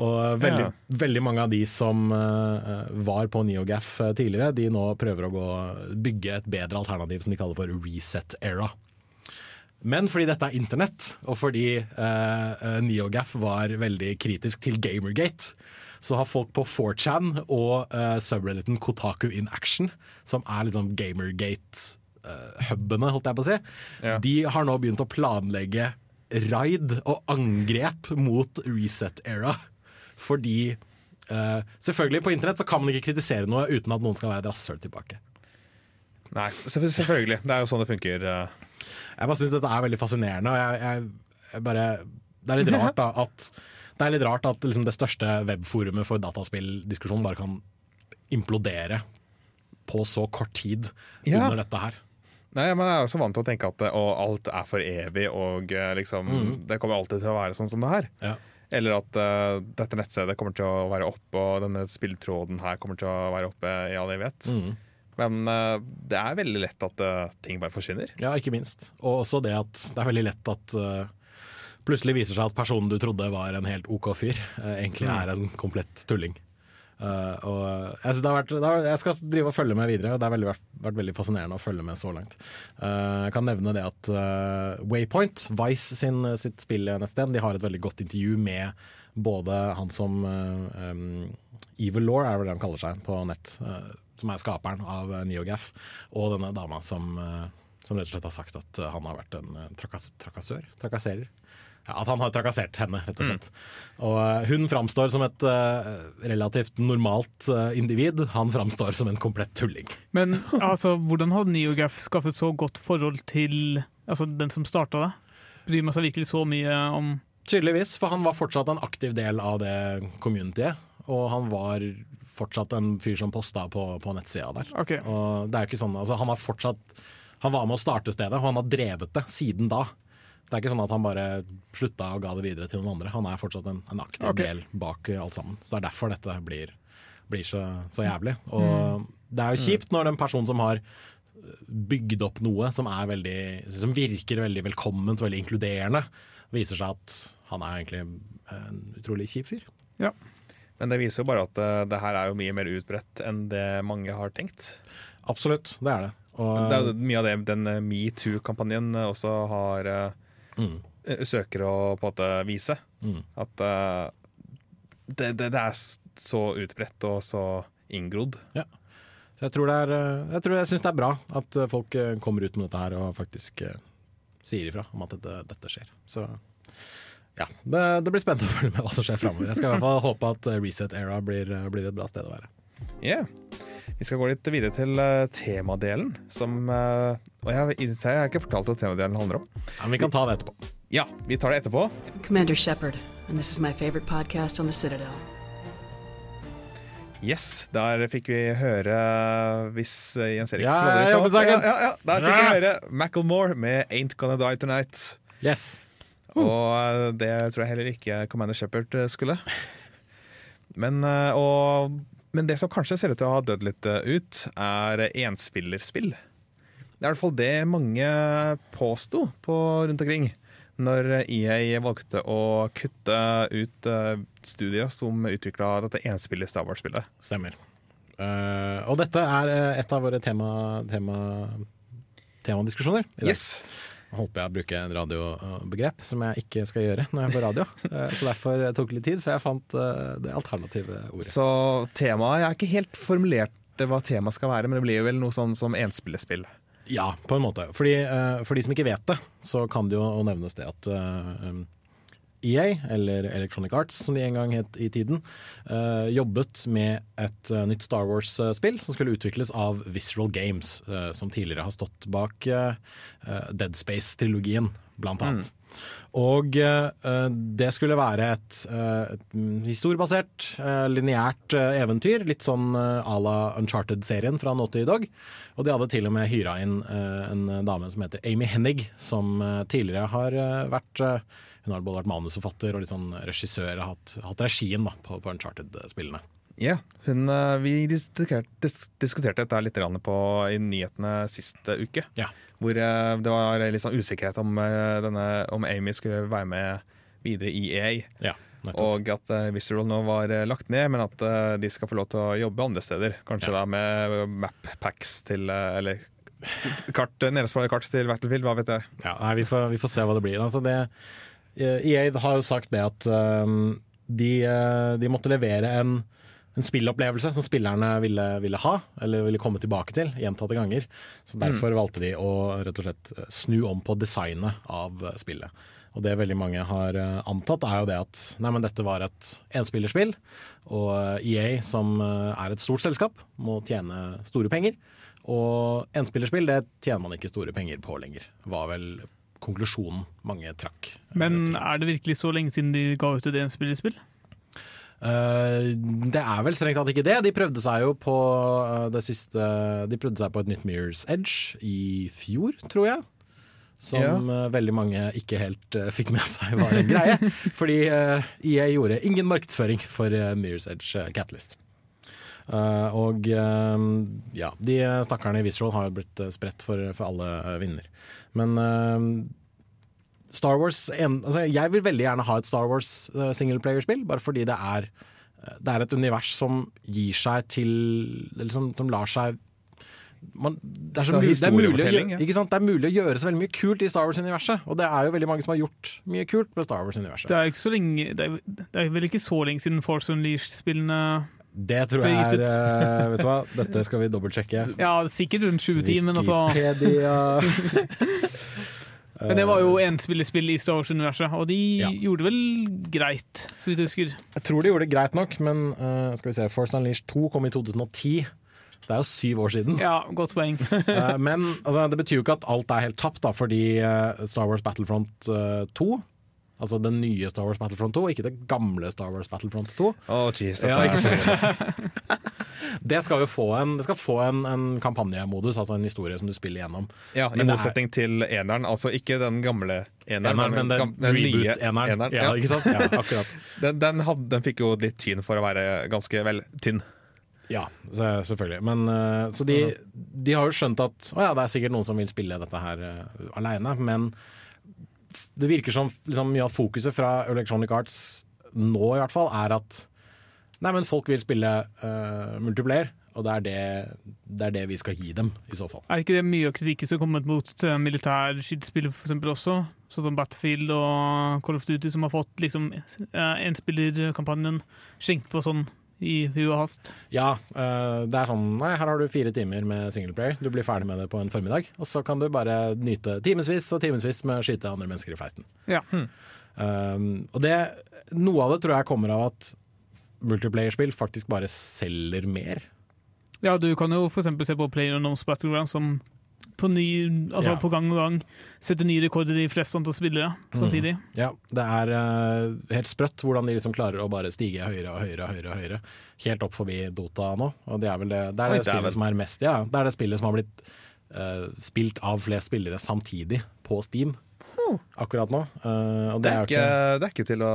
Og veldig, Ja. veldig mange av de som var på NeoGaf tidligere, de nå prøver å gå, bygge et bedre alternativ som de kaller for Reset Era. Men fordi dette er internett, og fordi eh, eh, NeoGaf var veldig kritisk til Gamergate, så har folk på 4chan og eh, subredditen Kotaku in Action, som er liksom Gamergate-hubene, holdt jeg på å si, Ja. de har nå begynt å planlegge raid og angrep mot Reset Era. Fordi eh, selvfølgelig, på internett så kan man ikke kritisere noe uten at noen skal være et rasshøl tilbake. Nei, selvfølgelig. Det er jo sånn det funker. eh. Jeg bare syns dette er veldig fascinerende. Og jeg, jeg, jeg bare, det er litt rart da at det, er litt rart at liksom det største webforumet for dataspilldiskusjon bare kan implodere på så kort tid Ja. under dette her. Nei, men Jeg er også vant til å tenke at eh, å, alt er for evig, og liksom, mm. det kommer alltid til å være sånn som det her. Ja. Eller at uh, dette nettstedet kommer til å være oppe, og denne spilltråden her kommer til å være oppe i all evighet. Mm. Men eh, det er veldig lett at eh, ting bare forsvinner. Ja, ikke minst. Og også det at det er veldig lett at uh, plutselig viser seg at personen du trodde var en helt OK fyr, egentlig er en komplett tulling. Uh, og jeg, det har vært, har, jeg skal drive og følge med videre, og det har veldig, vært, vært veldig fascinerende å følge med så langt. Uh, jeg kan nevne det at uh, Waypoint, Vice sin, sitt spillnettsted, de har et veldig godt intervju med både han som um, Evil Law er det han kaller seg på nett, som er skaperen av uh, NeoGaf, og denne dama som, uh, som rett og slett har sagt at uh, han har vært en trakas trakassør? Trakasserer? Ja, at han har trakassert henne, rett og slett. Og uh, hun framstår som et uh, relativt normalt uh, individ. Han framstår som en komplett tulling. Men altså, hvordan har NeoGaf skaffet så godt forhold til altså, den som starta det? Bryr man seg virkelig så mye om Tydeligvis, for han var fortsatt en aktiv del av det communityet. Og han var fortsatt en fyr som posta på, på nettsida der. Ok. Og det er jo ikke sånn, altså han har fortsatt Han var med å starte stedet, og han har drevet det siden da. Det er ikke sånn at han bare slutta og ga det videre til noen andre. Han er fortsatt en, en aktiv okay. del bak alt sammen. Så Det er derfor dette blir, blir så, så jævlig. Og det er jo kjipt når en person som har bygd opp noe som, er veldig, som virker veldig velkomment veldig inkluderende, viser seg at han er egentlig en utrolig kjip fyr. Men det viser jo bare at eh, det her er jo mye mer utbredt enn det mange har tenkt. Absolutt, det er det. Og, Det er jo mye av det den eh, metoo-kampanjen eh, også har Mm. søker å på en måte vise. Mm. At det, det, det er så utbredt og så inngrodd. Ja. Så jeg tror det er Jeg, tror jeg syns det er bra at folk kommer ut med dette her og faktisk sier ifra om at dette, dette skjer. Så ja, det, det blir spennende å følge med hva som skjer framover. Jeg skal i hvert fall håpe at eh, Reset Era blir, eh, blir et bra sted å være. Yeah. Vi skal gå litt videre til uh, temadelen, som uh, Og jeg, jeg har ikke fortalt hva temadelen handler om. Ja, men vi kan ta det etterpå. Ja, vi tar det etterpå. Commander Shepard, and this is my favorite podcast on the Citadel. Yes, der fikk vi høre Hvis Jens Erik Ja, jeg litt Ja, av. Ja, ja, ja, Der fikk vi høre Macclemore med 'Ain't Gonna Die Tonight'. Yes. Og eh, det tror jeg heller ikke Commander Shepherd eh, skulle. Men, eh, og, men det som kanskje ser ut til å ha dødd litt ut, er enspillerspill. Det er i hvert fall det mange påsto på rundt omkring. Når EA valgte å kutte ut studiet som utvikla dette enspillet Star Wars-spillet. Stemmer. Og dette er et av våre tema, tema, temadiskusjoner. i dag. Yes. Håper jeg å bruke en radiobegrep som jeg ikke skal gjøre når jeg er på radio. Eh, så derfor tok det litt tid for jeg fant eh, det alternative ordet. Så temaet Jeg har ikke helt formulert hva temaet skal være, men det blir jo vel noe sånn som enspillespill? Ja, på en måte. Fordi, eh, for de som ikke vet det, så kan det jo nevnes det at EA, eller Electronic Arts som de en gang het i tiden, eh, jobbet med et eh, nytt Star Wars-spill som skulle utvikles av Visceral Games, eh, som tidligere har stått bak Dead Space-trilogien, blant annet. Og uh, det skulle være et, uh, et mm, historiebasert, uh, lineært eventyr. Litt sånn à la Uncharted-serien fra nå til i dag. Og de hadde til og med hyra inn en dame som heter Amy Hennig, som tidligere har vært Hun har både vært manusforfatter og litt sånn regissør, og hatt, hatt regien da, på, på Uncharted-spillene. Ja, hun, eh, Vi diskuterte, dette litt på, i nyhetene sist eh, uke. Ja. Hvor eh, det var litt sånn usikkerhet om, eh, denne, om Amy skulle være med videre i EA. Ja, nettopp. Og at Visceral nå var lagt ned, men at de skal få lov til å jobbe andre steder. Kanskje da med map packs til Eller kart, nedspillede kart til Battlefield, hva vet jeg. Ja, nei, vi, får, vi får se hva det blir. Altså det, EA har jo sagt det at um, de, eh, de måtte levere en, en spillopplevelse som spillerne ville, ville ha, eller ville komme tilbake til gjentatte ganger. Så Derfor valgte de å rett og slett eh, snu om på designet av eh, spillet. Og det veldig mange har eh, antatt, er jo det at nei, men dette var et enspillerspill. Og eh, EA, som eh, er et stort selskap, må tjene store penger. Og enspillerspill det tjener man ikke store penger på lenger, var vel konklusjonen mange trakk. Men er det virkelig så lenge siden de ga ut et enspillerspill? Uh, det er vel strengt tatt ikke det. De prøvde seg jo på eh, det siste De prøvde seg på et nytt Mirrors Edge i fjor, tror jeg. Som eh, veldig mange ikke helt eh, fikk med seg var en greie. fordi uh, EA gjorde ingen markedsføring for eh, Mirrors Edge eh, Catalyst. Eh, og eh, ja, de stakkarene i Visceral har jo blitt eh, spredt for, for alle eh, vinner. Men eh, Star Wars en, altså Jeg vil veldig gjerne ha et Star Wars uh, singleplayerspill, bare fordi det er, det er et univers som gir seg til liksom, som, lar seg man, det, er så Så mul- det, er mulig å, ja. ikke sant? det er mulig å gjøre så veldig mye kult i Star Wars-universet. Og det er jo veldig mange som har gjort mye kult med Star Wars-universet. er, det er, det er vel ikke så lenge siden Force Unleashed-spillene Det tror jeg er ut. eh, Vet du hva, dette skal vi dobbeltsjekke. Ja, sikkert rundt 2010, men altså. Men det var jo enspillerspill i Star Wars-universet, og de Ja. gjorde vel greit, så vidt jeg husker. Jeg tror de gjorde det greit nok, men uh, skal vi se, Force Unleashed 2 kom i 2010. Så det er jo syv år siden. Ja, godt poeng. uh, men altså, det betyr jo ikke at alt er helt tapt, da, fordi Star Wars Battlefront eh, 2 Altså den nye Star Wars Battlefront 2, ikke det gamle Star Wars Battlefront 2. Oh, jeez, Ja, dette ikke sant? det skal jo få en, det skal få en, en kampanjemodus, altså en historie som du spiller gjennom. ja, I Men er- motsetning til eneren, altså ikke den gamle eneren, Eneren, men den, den nye reboot-eneren. eneren. Ja, Ja. ikke sant? Ja, akkurat. Den, den, hadde, den fikk jo litt tyn for å være ganske vel tynn. Ja, selvfølgelig. Men, eh, så de, de har jo skjønt at å ja, det er sikkert noen som vil spille dette her uh, aleine, men det virker som liksom, av fokuset fra Electronic Arts nå i hvert fall er at Nei, men folk vil spille uh, multiplayer, og det er det, det er det vi skal gi dem, i så fall. Er ikke det mye av kritikken som har kommet mot uh, militærskytespill eksempel også? Sånn som Battlefield og Call of Duty, som har fått liksom uh, enspillerkampanjen skjenkt på sånn i hu og hast. Ja, eh, det er sånn Nei, her har du fire timer med singleplayer. Du blir ferdig med det på en formiddag. Og så kan du bare nyte timevis og timevis med å skyte andre mennesker i fleisen. Ja. Um, og det, noe av det tror jeg kommer av at multiplayerspill faktisk bare selger mer. Ja, du kan jo f.eks. se på PlayerUnknown's Battleground som på, ny, altså Ja. på gang og gang setter nye rekorder i flest antall spillere samtidig. Ja, det er uh, helt sprøtt hvordan de liksom klarer å bare stige høyere og høyere og høyere. og høyere Helt opp forbi Dota nå. Og det er vel det, det, er Oi, det spillet dæven. som er mest Ja, det er det spillet som har blitt uh, spilt av flest spillere samtidig på Steam akkurat nå. Uh, og Det det, er, er ikke, ikke det er ikke til å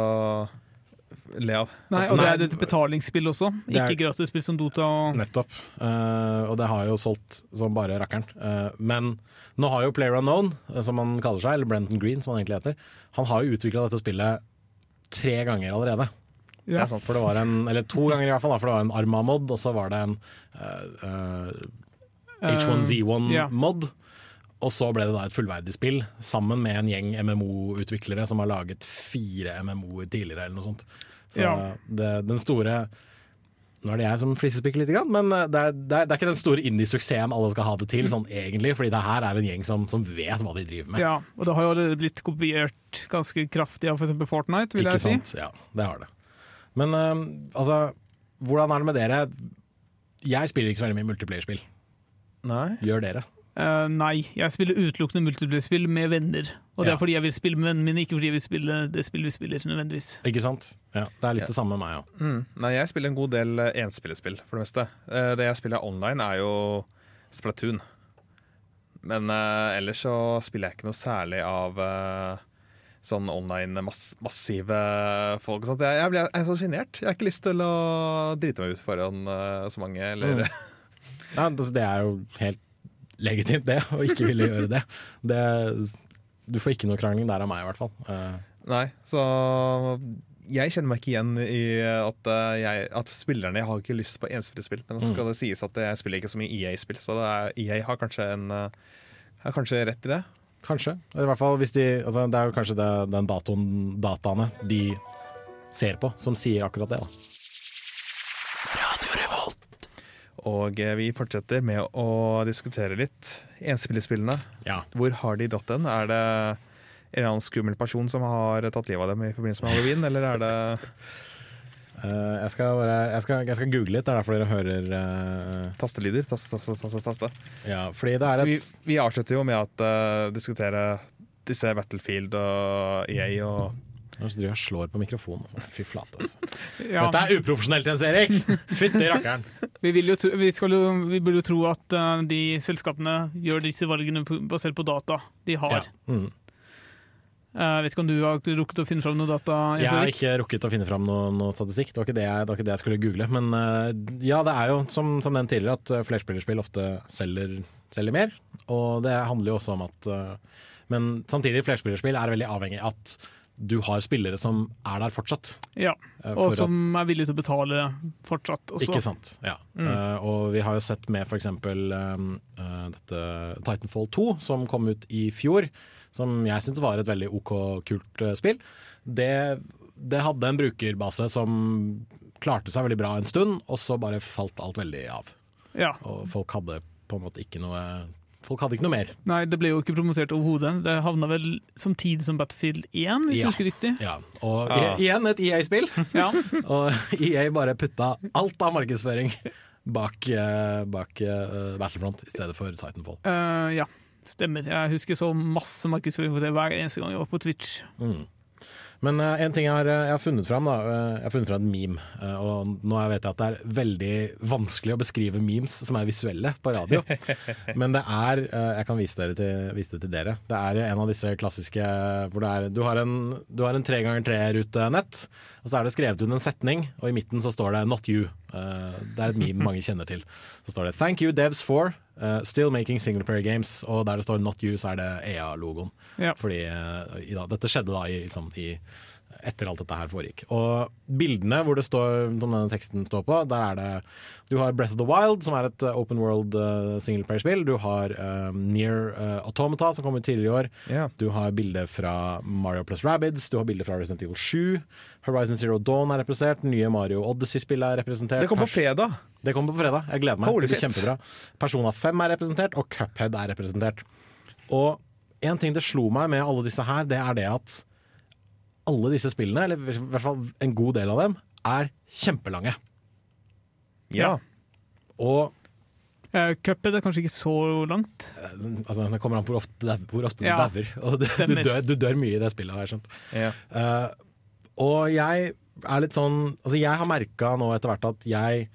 le av. Nei, og det er et betalingsspill også, ikke er- gratisspill som Dota. Og, Nettopp. Uh, og det har jo solgt som bare rakkeren. Uh, men nå har jo Player Unknown, eh, som han kaller seg, eller Brenton Green som han egentlig heter, han har jo utvikla dette spillet tre ganger allerede. Det er sant. For det var en, eller to ganger i hvert fall, for det var en Arma-mod, og så var det en uh, eh, H1Z1-mod. Og så ble det da et fullverdig spill, sammen med en gjeng MMO-utviklere som har laget fire MMO-er tidligere, eller noe sånt. Så Ja. det, den store Nå er det jeg som flisespikker litt, men det er, det, er, det er ikke den store indie-suksessen alle skal ha det til, sånn egentlig, fordi det her er en gjeng som, som vet hva de driver med. ja, og det har jo blitt kopiert ganske kraftig av f.eks. Fortnite, vil Ikke jeg si. sant? Ja, det har det. Men uh, altså, hvordan er det med dere? Jeg spiller ikke så veldig mye multiplayer-spill. Nei. Gjør dere? Eh, nei, jeg spiller utelukkende multiplayer-spill med venner. Og det Ja. er fordi jeg vil spille med vennene mine, ikke fordi jeg vil spille det spillet vi spiller nødvendigvis. Ikke sant? Ja, det er litt Ja. det samme med meg òg. Mm. Nei, jeg spiller en god del eh, enspillerspill, for det meste. Uh, Det jeg spiller online, er jo Splatoon. Men uh, ellers så spiller jeg ikke noe særlig av sånn online mass massive folk sånt. Jeg, jeg, blir, jeg er så sjenert. Jeg har ikke lyst til å drite meg ut foran så mange, eller Mm. Ja, det, det er jo helt legitimt, det, å ikke ville gjøre det. det. Du får ikke noe krangling der av meg, i hvert fall. Uh. Nei, så jeg kjenner meg ikke igjen i at, eh, jeg, at spillerne Jeg har ikke lyst på enspillerspill, men så skal det sies at jeg spiller ikke så mye EA-spill, så det er, EA har kanskje, en, eh, har kanskje rett i det. kanskje. I hvert fall hvis de altså, Det er jo kanskje det, den datoen, dataene de ser på, som sier akkurat det. da. Og eh, vi fortsetter med å diskutere litt enspillerspillene. Ja. Hvor har de dratt den? Er det en eller annen skummel person som har tatt livet av dem i forbindelse med halloween, eller er det Uh, jeg, skal bare, jeg, skal, jeg skal google litt, det er derfor dere hører uh, tastelyder? Taste, taste, taste, taste. Ja, fordi det er et Vi, vi avslutter jo med å uh, diskutere disse Battlefield og EA og Nå driver jeg og slår på mikrofonen. Fy flate, altså. Ja, Dette er uprofesjonelt, Jens Erik! Fytti rakkeren! vi, vil jo tro, vi, jo, vi burde jo tro at uh, de selskapene gjør disse valgene basert på data de har. Ja. Mm. Jeg vet ikke om du har rukket å finne fram noe data? Jeg har ikke rukket å finne fram noe, noe statistikk, det var, det, jeg, det var ikke det jeg skulle google. Men eh, ja, det er jo som, som den tidligere at eh, flerspillerspill ofte selger, selger mer. Og det handler jo også om at eh, Men samtidig, flerspillerspill er veldig avhengig av at du har spillere som er der fortsatt. Ja, eh, og for at- som er villige til å betale fortsatt også. Ikke sant. Ja. Eh, og vi har jo sett med f.eks. Um, eh, dette Titanfall 2, som kom ut i fjor, som jeg syntes var et veldig OK kult uh, spill. Det, det hadde en brukerbase som klarte seg veldig bra en stund, og så bare falt alt veldig av. Ja. Og folk hadde på en måte ikke noe Folk hadde ikke noe mer. Nei, det ble jo ikke promotert overhodet. Det havna vel samtidig som Battlefield 1, hvis Ja. jeg husker riktig. Ja. Og Ja. igjen et EA-spill. Ja. Og EA bare putta alt av markedsføring bak, eh, bak uh, Battlefront i stedet for Titanfall. Uh, ja, stemmer. Jeg husker så masse markedsføring på det hver eneste gang jeg var på Twitch. Mm. Men uh, en ting jeg har, jeg har funnet fram, da, eh, jeg har funnet fram et meme. eh, og nå vet jeg at det er veldig vanskelig å beskrive memes som er visuelle på radio. Men det er eh, Jeg kan vise, dere til, vise det til dere. Det er en av disse klassiske hvor det er Du har en, du har en tre ganger tre-rute nett, og så er det skrevet ut en setning, og i midten så står det 'not you'. Eh, det er et meme mange kjenner til. Så står det 'Thank you devs for eh, still making single player games', og der det står 'not you', så er det EA-logoen. Ja. Fordi uh, i dag, Dette skjedde da i, liksom, i, etter alt dette her foregikk. Og bildene hvor det står, som denne teksten står på, der er det Du har Breath of the Wild, som er et eh, open world uh, singleplayer-spill. Du har uh, Near uh, Automata, som kom ut tidligere i år. Yeah. Du har bilde fra Mario plus Rabbids, du har bilde fra Resident Evil 7. Horizon Zero Dawn er representert, nye Mario Odyssey-spillet er representert. Det kom på fredag! det kommer på fredag. Jeg gleder meg. Holy det blir kjempebra. Persona 5 er representert, og Cuphead er representert. Og en ting det slo meg med alle disse her, det er det at alle disse spillene, eller i hvert fall en god del av dem, er kjempelange. Ja. Og Uh, Cuphead er kanskje ikke så langt. eh, altså, det kommer an på hvor ofte, hvor ofte Ja, du dauer. Du, du, dør, du dør mye i det spillet, har jeg skjønt. ja. Eh, og jeg er litt sånn Altså jeg har merka nå etter hvert at jeg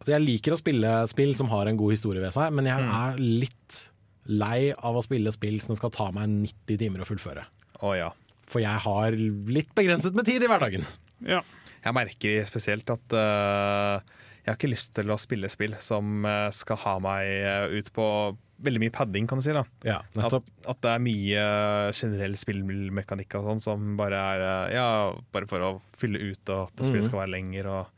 Altså jeg liker å spille spill som har en god historie ved seg, men jeg er litt lei av å spille spill som skal ta meg 90 timer å fullføre. Å ja. For jeg har litt begrenset med tid i hverdagen. Ja. Jeg merker spesielt at uh, jeg har ikke lyst til å spille spill som eh, skal ha meg eh, ut på veldig mye padding, kan du si. da Ja, At, at det er mye generell spillmekanikk og sånn som bare er Ja, bare for å fylle ut og at spillet skal være lenger og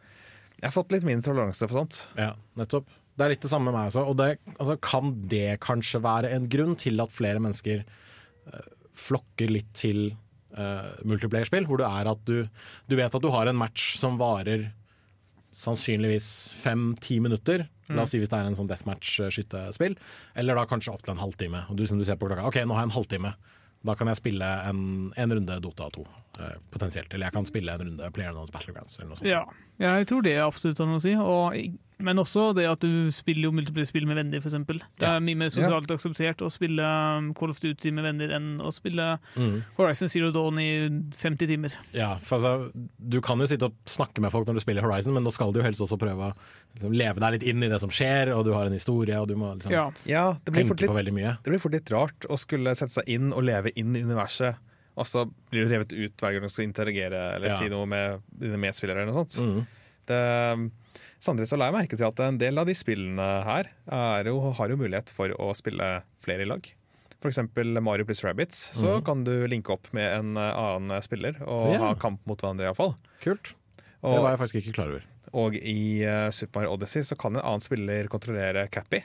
Jeg har fått litt mindre toleranse for sånt. Ja, nettopp. Det er litt det samme med meg også. Og det, altså, kan det kanskje være en grunn til at flere mennesker flokker litt til uh, multiplayerspill, hvor det er at du, du vet at du har en match som varer sannsynligvis fem-ti minutter. La oss si hvis det er en sånn deathmatch-skyttespill. Eller da kanskje opp til en halvtime. Og du som du ser på klokka, OK, nå har jeg en halvtime. Da kan jeg spille en, en runde Dota 2, eh, potensielt. Eller jeg kan spille en runde PlayerUnknown's Battlegrounds, eller noe sånt. Ja. ja, jeg tror det absolutt har noe å si. Og, men også det at du spiller jo multiplayer-spill med venner, f.eks. Det er mye mer sosialt akseptert å spille um, Call of Duty med venner enn å spille Mm. Horizon Zero Dawn i 50 timer. Ja, for altså, Du kan jo sitte og snakke med folk når du spiller Horizon, men da skal du jo helst også prøve å liksom, leve deg litt inn i det som skjer, og du har en historie, og du må liksom, Ja. Ja, tenke litt, på veldig mye. det blir fort litt rart å skulle sette seg inn og leve inn i universet, og så blir du revet ut hver gang du skal interagere eller Ja. si noe med dine medspillere. eller noe sånt. Mm. Det, samtidig så la jeg merke til at en del av de spillene her er jo, har jo mulighet for å spille flere i lag. For eksempel Mario pluss Rabbids. Så kan du linke opp med en eh, annen spiller og yeah. ha kamp mot hverandre, iallfall. Kult. Det var jeg faktisk ikke klar over. og i uh, Super Mario Odyssey så kan en annen spiller kontrollere Cappy,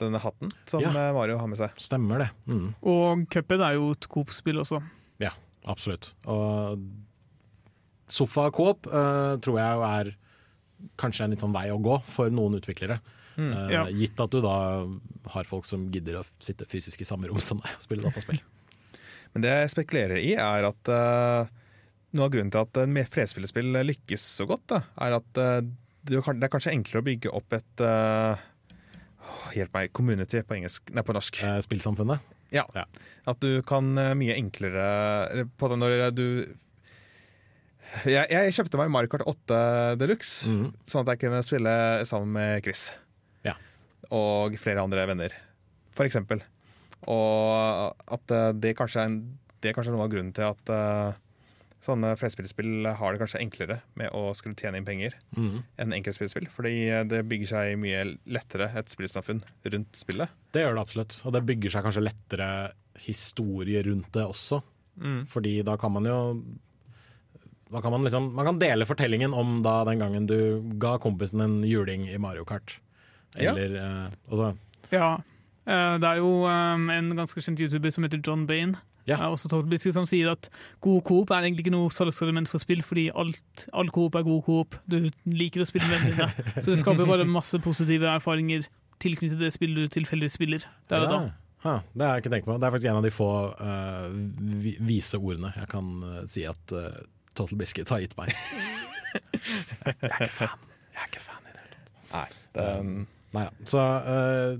denne hatten som Ja. eh, Mario har med seg. Stemmer det. Mm. Og Cuphead er jo et Coop-spill også. Ja, absolutt. Og sofa-coop uh, tror jeg jo er kanskje en litt sånn vei å gå for noen utviklere. Mm, Ja. Gitt at du da har folk som gidder å sitte fysisk i samme rom som deg og spille dataspill. Men det jeg spekulerer i, er at uh, noe av grunnen til at uh, flerspillerspill lykkes så godt, da, er at eh, det er kanskje enklere å bygge opp et eh, Hjelp meg. Community på, engelsk, nei, på norsk. Eh, spillsamfunnet. Ja. ja. At du kan eh, mye enklere på det når du jeg, jeg kjøpte meg Mario Kart 8 Deluxe, mm. sånn at jeg kunne spille sammen med Chris. Ja. Og flere andre venner, for eksempel. Og at eh, det kanskje er, en, det er kanskje noe av grunnen til at uh, sånne flerspillspill har det kanskje enklere med å skulle tjene inn penger mm. enn enkeltspillspill. Fordi eh, det bygger seg mye lettere et spillsamfunn rundt spillet. Det gjør det absolutt. Og det bygger seg kanskje lettere historie rundt det også. Fordi da kan man jo kan man, liksom, man kan dele fortellingen om da den gangen du ga kompisen en juling i Mario Kart. Ja. Eller eh, altså, Ja. Eh, Det er jo um, en ganske kjent YouTuber som heter John Bain. Ja. Eh, også Tolbiske, som sier at god coop er egentlig ikke noe salgselement for spill, fordi alt, all coop er god coop. Du liker å spille med dine. Så det skaper bare masse positive erfaringer tilknyttet det spillet du tilfeldigvis spiller der og da. ja. Ha, det har jeg ikke tenkt på. Det er faktisk en av de få uh, vise ordene jeg kan uh, si at eh, Total Biscuit har gitt meg. jeg er ikke fan. Jeg er ikke fan i det hele tatt. Nei, det, Nei, ja. Så uh,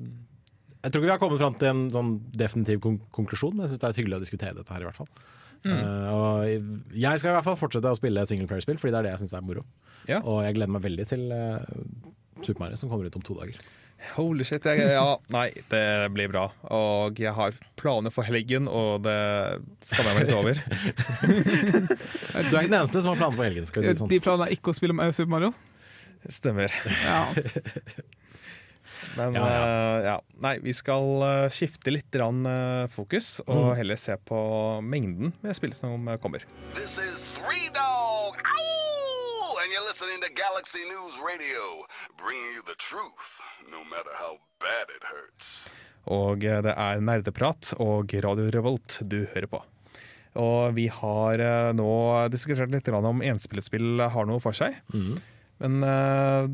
jeg tror ikke vi har kommet fram til en sånn definitiv kon konklusjon, men jeg syns det er hyggelig å diskutere dette her, i hvert fall. Eh, og jeg skal i hvert fall fortsette å spille singleplayerspill, fordi det er det jeg syns er moro. Ja. Og jeg gleder meg veldig til uh, Super Mario, som kommer ut om to dager. Holy shit. Jeg, ja, nei, det blir bra. Og jeg har planer for helgen, og det skammer jeg meg litt over. Du er ikke den eneste som har planer for helgen. skal vi si det sånn. De planene er ikke å spille med Super Mario. Stemmer. Ja. Men Ja, ja. Uh, ja. Nei, vi skal uh, skifte litt rann, uh, fokus, og heller se på mengden med spill som eh, kommer. This is Three Dog, Ow! Listening to Galaxy News Radio, bringing you the truth, no matter how bad it hurts. Og eh, det er nerdeprat og Radio Revolt du hører på. Og vi har eh, nå diskutert litt om enspillespill har noe for seg. Men eh,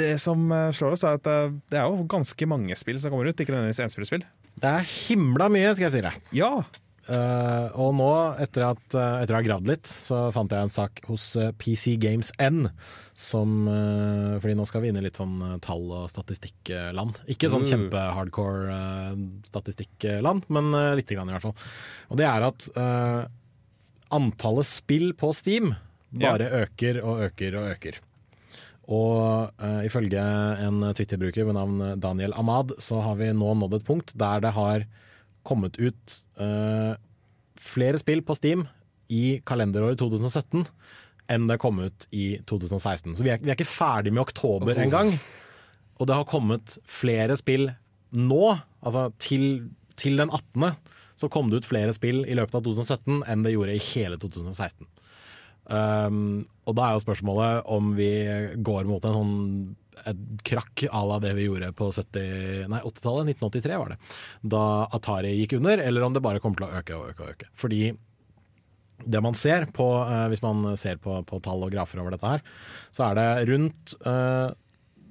det som slår oss, er at det er jo ganske mange spill som kommer ut. Ikke nødvendigvis enspillespill. Det er himla mye, skal jeg si deg. Ja, Eh, og nå, etter at, uh, etter å ha gravd litt, så fant jeg en sak hos uh, PC Games N. Som, eh, fordi nå skal vi inn i litt sånn eh, tall- og statistikkland. Ikke sånn Uh. kjempe-hardcore eh, statistikkland, men eh, lite grann i hvert fall. Og det er at eh, antallet spill på Steam bare øker og øker og øker. Og eh, ifølge en Twitter-bruker ved navn Daniel Ahmad, så har vi nå nådd et punkt der det har kommet ut uh, flere spill på Steam i kalenderåret 2017 enn det kom ut i 2016. Så vi er, vi er ikke ferdig med oktober engang. Og det har kommet flere spill nå, altså til, til den 18. så kom det ut flere spill i løpet av 2017 enn det gjorde i hele 2016. Um, og da er jo spørsmålet om vi går mot en sånn et krakk à la det vi gjorde på 70 nei, 80-tallet, 1983 var det, da Atari gikk under, eller om det bare kommer til å øke og øke og øke. Fordi det man ser på, uh, hvis man ser på, på tall og grafer over dette her, så er det rundt uh,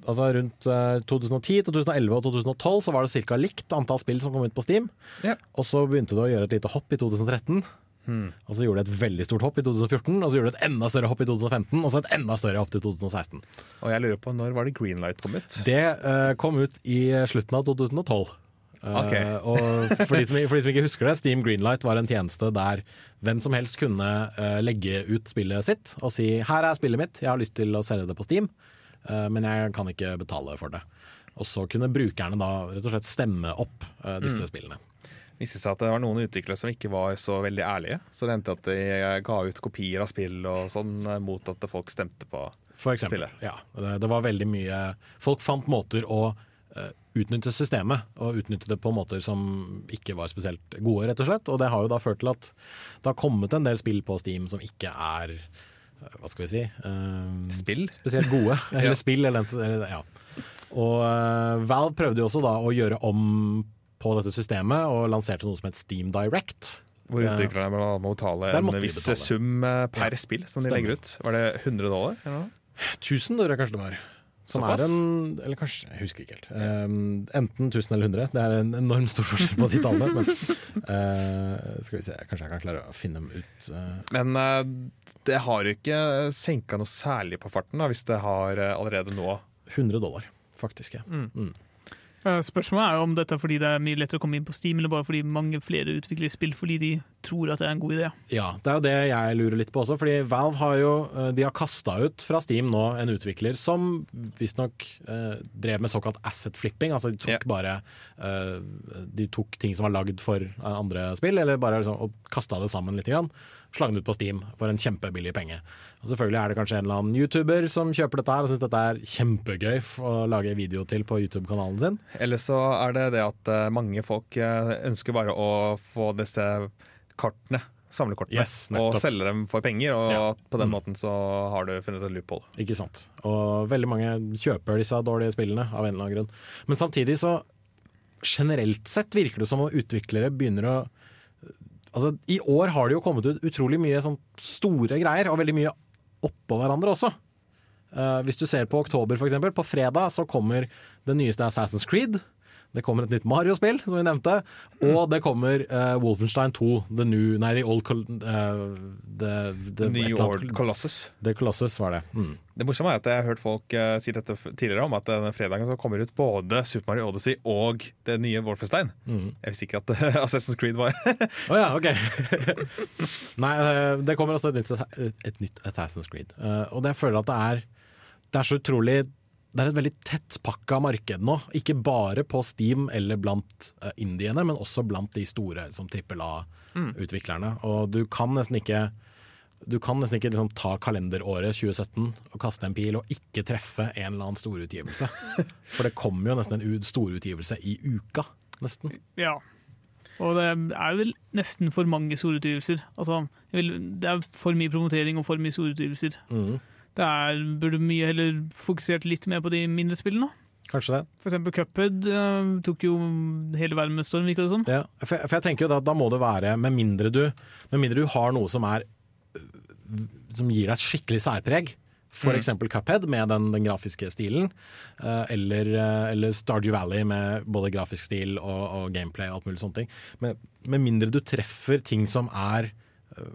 Altså rundt eh, 2010, 2011 og 2012 så var det ca. likt antall spill som kom ut på Steam. Ja. Og så begynte det å gjøre et lite hopp i 2013. Og så gjorde det et veldig stort hopp i 2014, og så gjorde det et enda større hopp i 2015, og så et enda større hopp til 2016. Og jeg lurer på når var det Greenlight kom ut? Det uh, kom ut i slutten av 2012. Eh, Ok. og for de, som, for de som ikke husker det, Steam Greenlight var en tjeneste der hvem som helst kunne uh, legge ut spillet sitt og si 'her er spillet mitt, jeg har lyst til å selge det på Steam', eh, men jeg kan ikke betale for det. Og så kunne brukerne da rett og slett stemme opp eh, disse spillene. Viste seg at det var noen utviklere som ikke var så veldig ærlige. Så det endte at de ga ut kopier av spill og sånn eh, mot at folk stemte på For eksempel. spillet. Ja, det, det var veldig mye Folk fant måter å eh, utnytte systemet, og utnytte det på måter som ikke var spesielt gode, rett og slett. Og det har jo da ført til at det har kommet en del spill på Steam som ikke er eh, hva skal vi si eh, Spill? Spesielt gode. Eller Ja. spill, eller, eller ja. Og uh, Valve prøvde jo også da å gjøre om på dette systemet, og lanserte noe som het Steam Direct. Hvor Ja. utviklerne må må betale en viss betale. sum eh, per Ja, spill som de legger ut. Var det 100 dollar? Eller noe? 1000, tror jeg kanskje det var. Som Såpass? er en Eller kanskje, jeg husker ikke helt. Um, enten 1000 eller 100. Det er en enormt stor forskjell på de tallene. Men uh, skal vi se, kanskje jeg kan klare å finne dem ut. uh. Men uh, det har jo ikke senka noe særlig på farten, da, hvis det har eh, allerede nå 100 dollar, faktisk. Ja. Eh, Spørsmålet er jo om dette er fordi det er mye lettere å komme inn på Steam, eller bare fordi mange flere utvikler spill fordi de tror at det er en god idé. Ja, det er jo det jeg lurer litt på også. Fordi Valve har jo uh, De har kasta ut fra Steam nå en utvikler som visstnok eh, drev med såkalt asset flipping. Altså de tok yeah. bare eh, De tok ting som var lagd for uh, andre spill, eller bare liksom, og kasta det sammen litt. Grann. Slang det ut på Steam for en kjempebillig penge. Og Selvfølgelig er det kanskje en eller annen YouTuber som kjøper dette her og syns dette er kjempegøy å lage video til på YouTube-kanalen sin. Eller så er det det at eh, mange folk eh, ønsker bare å få disse kortene, samlekortene, Yes, og selge dem for penger. Og Ja. på den Mm. måten så har du funnet et loophole. Ikke sant. Og veldig mange kjøper disse dårlige spillene av en eller annen grunn. Men samtidig så generelt sett virker det som om utviklere begynner å Altså, I år har det jo kommet ut utrolig mye sånn store greier, og veldig mye oppå hverandre også. Uh, hvis du ser på oktober, eksempel. På fredag så kommer det nyeste Assassin's Creed. Det kommer et nytt Mario-spill, som vi nevnte. Og det kommer uh, Wolfenstein 2, The New Nei, The Old Col uh, the, the, New Old Colossus. The Colossus var det. Mm. Det morsomme er at jeg har hørt folk uh, si dette tidligere om at denne fredagen så kommer ut både Super Mario Odyssey og det nye Wolfenstein. Mm. Jeg visste ikke at uh, Assassin's Creed var Å ja, ok. Nei, det kommer også et nytt, et nytt Assassin's Creed. Uh, og det jeg føler at det er Det er så utrolig Det er et veldig tettpakka marked nå. Ikke bare på Steam eller blant eh, indiene, men også blant de store som trippel A-utviklerne. Og du kan nesten ikke du kan nesten ikke liksom ta kalenderåret 2017 og kaste en pil og ikke treffe en eller annen storutgivelse. For det kommer jo nesten en storutgivelse i uka. Nesten. Ja. Og det er vel nesten for mange storutgivelser. Altså, det er for mye promotering og for mye storutgivelser. Mhm. Det er, burde mye heller fokusert litt mer på de mindre spillene. Kanskje det. For eksempel Cuphead uh, tok jo hele verden med storm, virker det som. Ja, for, jeg- for jeg tenker jo da, da må det være Med mindre du, med mindre du har noe som er øh, Som gir deg et skikkelig særpreg For eksempel Cuphead med den, den grafiske stilen. uh, eller, uh, eller Stardew Valley med både grafisk stil og, og gameplay og alt mulig sånne ting. Men med mindre du treffer ting som er eh,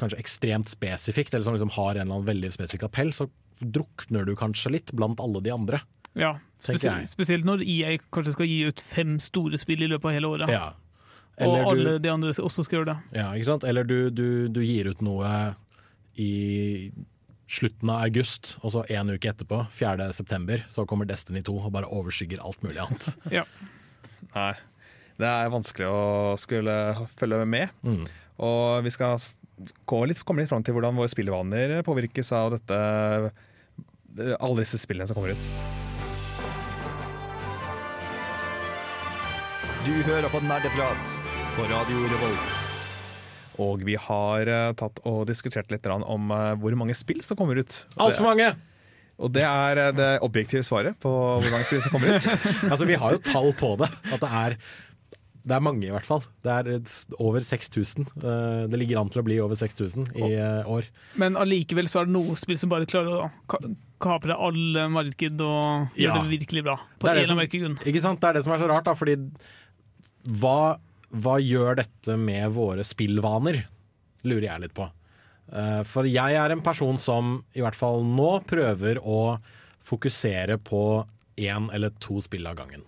kanskje ekstremt spesifikt, eller som liksom har en eller annen veldig spesifikk appell, så drukner du kanskje litt blant alle de andre. Ja, spesielt, jeg. spesielt når EA kanskje skal gi ut fem store spill i løpet av hele året. Ja. og Eller du- alle de andre også skal gjøre det. Ja, ikke sant? Eller du, du, du gir ut noe i slutten av august, og så en uke etterpå, 4. september, så kommer Destiny 2 og bare overskygger alt mulig annet. Ja. Nei. Det er vanskelig å skulle følge med. Mm. Og vi skal litt, komme litt fram til hvordan våre spillevaner påvirkes av dette alle disse spillene som kommer ut. Du hører på Nerdeprat på Radio Revolt. Og vi har eh, tatt og diskutert litt om eh, hvor mange spill som kommer ut. Altfor mange! Og det er eh, det objektive svaret på hvor mange spill som kommer ut. Altså, vi har jo tall på det. At det er det er mange, i hvert fall. Det er over 6000. Eh, Det ligger an til å bli over 6000 i eh, år. Men allikevel så er det noen spill som bare klarer å ka- kapre alle marked og Ja. gjøre det virkelig bra. På Det er det som-. Ikke sant? Det er det som er så rart, da. Fordi hva, hva gjør dette med våre spillvaner? Lurer jeg litt på. Eh, For jeg er en person som i hvert fall nå prøver å fokusere på én eller to spill av gangen.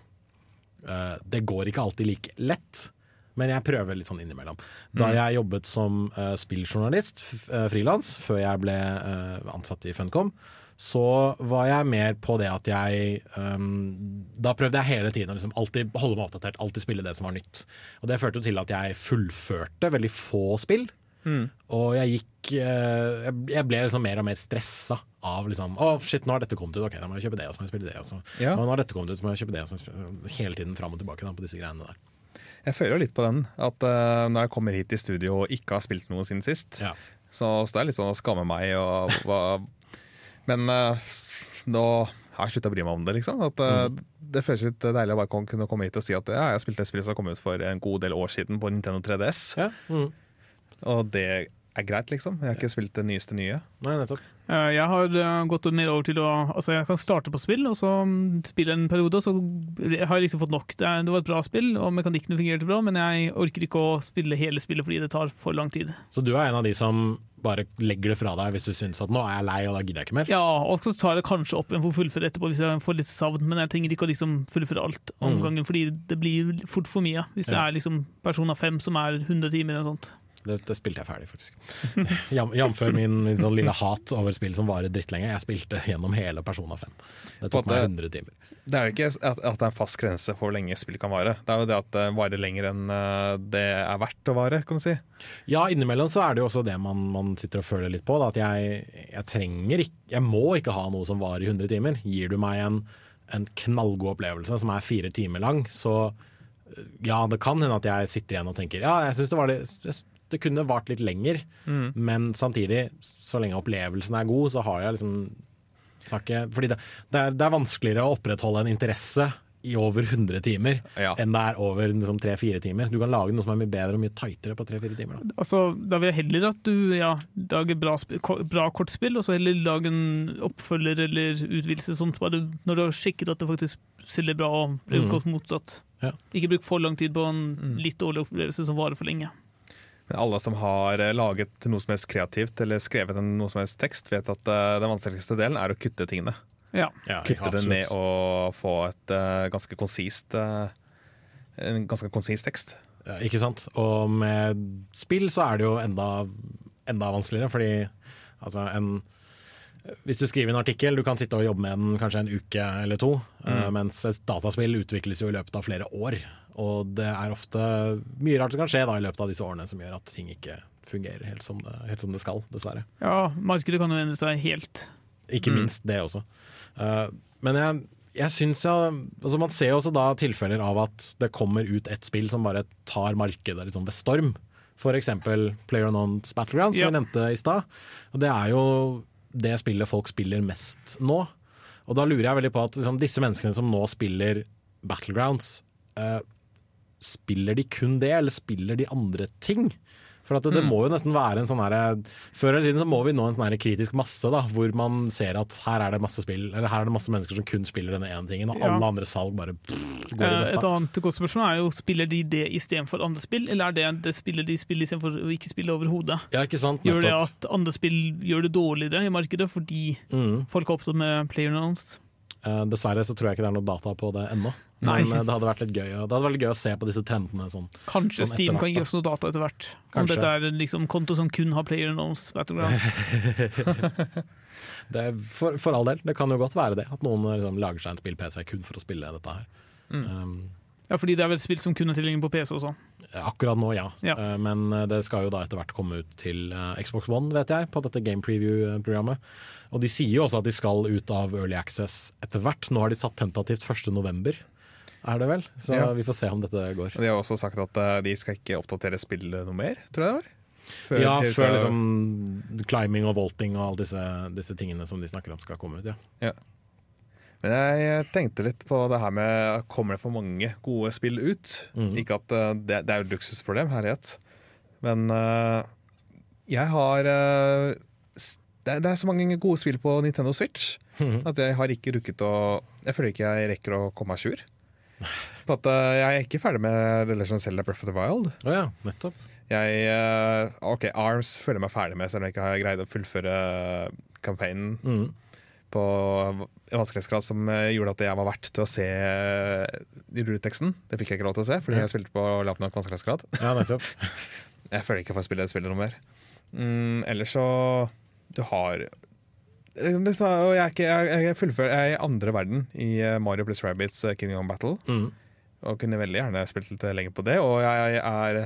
Eh, Det går ikke alltid like lett, men jeg prøver litt sånn innimellom. Da jeg jobbet som uh, spilljournalist, uh, frilans, før jeg ble eh, ansatt i Funcom, så var jeg mer på det at jeg um, Da prøvde jeg hele tiden å liksom alltid holde meg oppdatert, alltid spille det som var nytt. Og det førte jo til at jeg fullførte veldig få spill. Og jeg gikk eh, jeg- ble liksom mer og mer stressa av liksom Å, shit, nå har dette kommet ut, ok, da må jeg kjøpe det, og så må jeg spille det. Og så, Ja. og nå har dette kommet ut, så må jeg kjøpe det, og så må jeg spille Hele tiden fram og tilbake da, på disse greiene der. Jeg føler jo litt på den. At uh, når jeg kommer hit i studio og ikke har spilt noe siden sist, Ja. så, så det er litt sånn å skamme meg. Og, hva- men uh, nå har jeg slutta å bry meg om det, liksom. At, eh, Det føles litt deilig å bare kunne komme hit og si at ja, jeg spilte et spill som kom ut for en god del år siden på Nintendo 3DS. Ja. Mm. Og det er greit, liksom. Jeg har ikke spilt det nyeste nye. Nei, nettopp. Eh, Jeg har eh, gått mer over til å Altså, jeg kan starte på spill, og så mm, spille en periode, og så har jeg liksom fått nok. Det, er, det var et bra spill, og mekanikkene fungerte bra, men jeg orker ikke å spille hele spillet fordi det tar for lang tid. Så du er en av de som bare legger det fra deg hvis du syns at nå er jeg lei og da gidder jeg ikke mer? Ja, og så tar jeg kanskje opp en for fullføre etterpå hvis jeg får litt savn, men jeg trenger ikke å liksom fullføre alt om Mm. fordi det blir fort for mye. Hvis det Ja. er liksom Persona 5 som er 100 timer eller noe sånt. Det, det spilte jeg ferdig, faktisk. Jam- Jamfør min, min sånn lille hat over spill som varer drittlenge. Jeg spilte gjennom hele Persona 5. Det tok På meg 100 timer. Det er jo ikke at, at det er en fast grense for hvor lenge spill kan vare. Det er jo det at det varer lenger enn eh, det er verdt å vare, kan du si. Ja, innimellom så er det jo også det man, man sitter og føler litt på. Da, at jeg, jeg trenger ikke Jeg må ikke ha noe som varer i 100 timer. Gir du meg en, en knallgod opplevelse som er fire timer lang, så øh, ja, det kan hende at jeg sitter igjen og tenker ja, jeg syns det var litt det kunne vart litt lenger, men samtidig, så lenge opplevelsen er god, så har jeg liksom ikke, Fordi det, det, er, det er vanskeligere å opprettholde en interesse i over 100 timer Ja. enn det er over liksom, 3-4 timer. Du kan lage noe som er mye bedre og mye tightere på 3-4 timer. Da. Altså, da vil jeg heller at du ja, lager bra, bra kortspill, og så heller lage en oppfølger eller utvidelse. Sånt, bare når du har sjekket at det faktisk selger bra, og blir mm. godt motsatt. Ja. Ikke bruk for lang tid på en litt dårlig opplevelse som varer for lenge. Men alle som har eh, laget noe som helst kreativt eller skrevet en noe som helst tekst, vet at eh, den vanskeligste delen er å kutte tingene. Ja. Ja, Kutte det ned og få et uh, ganske konsist uh, en ganske konsis tekst. Ja, ikke sant? Og med spill så er det jo enda, enda vanskeligere, fordi altså en hvis du skriver en artikkel, du kan sitte og jobbe med den kanskje en uke eller to, eh, mens et dataspill utvikles jo i løpet av flere år. Og det er ofte mye rart som kan skje da i løpet av disse årene som gjør at ting ikke fungerer helt som det, helt som det skal, dessverre. ja, markedet kan jo endre seg helt. Ikke minst det også. Uh, men jeg, jeg syns jeg altså Man ser jo også da tilfeller av at det kommer ut et spill som bare tar markedet liksom ved storm. F.eks. PlayerUnknown's Battlegrounds, som yep. vi nevnte i stad. Det er jo det spillet folk spiller mest nå. Og da lurer jeg veldig på at liksom, disse menneskene som nå spiller Battlegrounds, uh, spiller de kun det, eller spiller de andre ting? For at det, det må jo nesten være en sånn her Før eller siden så må vi nå en sånn kritisk masse, da, hvor man ser at her er det masse spill Eller her er det masse mennesker som kun spiller denne ene tingen, og Ja. alle andre salg bare pff, går i Eh, Et annet godt spørsmål er jo Spiller de det istedenfor andre spill, eller er det det spillet de spiller istedenfor å ikke spille overhodet? Ja, ikke sant? Gjør det at andre spill gjør det dårligere i markedet fordi Mm. folk har opptatt med player announced? Uh, dessverre så tror jeg ikke det er noe data på det ennå. Men eh, det hadde vært litt gøy, det hadde vært gøy å se på disse trendene. Sånn. Kanskje Sånn Steam kan gi oss noe data etter hvert. Om Kanskje. dette er liksom konto som kun har player knows battlegrounds. Det er for, for all del, det kan jo godt være det. At noen liksom, lager seg en spill-PC kun for å spille dette her. Um, Ja, fordi det er vel spill som kun er tilgjengelig på PC også. akkurat nå, ja. Ja. Eh, men eh, det skal jo da etter hvert komme ut til Xbox One, vet jeg, på dette Game Preview-programmet. Og de sier jo også at de skal ut av Early Access etter hvert. Nå har de satt tentativt 1. er det vel? Så Ja. vi får se om dette går. De har også sagt at eh, de skal ikke oppdatere spillet noe mer, tror jeg det var. Før ja, før før liksom climbing og vaulting og alle disse, disse tingene som de snakker om skal komme ut. ja. Men jeg tenkte litt på det her med Kommer det for mange gode spill ut? Mm. Ikke at eh, det, det er jo et luksusproblem, herlighet. Men uh, jeg har uh, det, det er så mange gode spill på Nintendo Switch mm. at jeg har ikke rukket å Jeg føler ikke jeg rekker å komme à jour. På at eh, Jeg er ikke ferdig med The Legend of Zelda Breath of the Wild. Oh ja, nettopp. Jeg, eh, OK, Arms føler jeg meg ferdig med, selv om jeg ikke har greid å fullføre campaignen mm. på en vanskelighetsgrad som eh, gjorde at jeg var verdt til å se rulleteksten. Det fikk jeg ikke lov til å se, fordi Ja. jeg spilte på lavt nok vanskelighetsgrad. Ja. Jeg føler ikke jeg får spille det spillet noe mer. Mm, ellers så Du har liksom, det og jeg, er ikke, jeg, jeg fullfører Jeg er i andre verden i eh, Mario pluss Rabbids King Kingdom Battle. Mm. Og kunne veldig gjerne spilt litt lenger på det. Og jeg er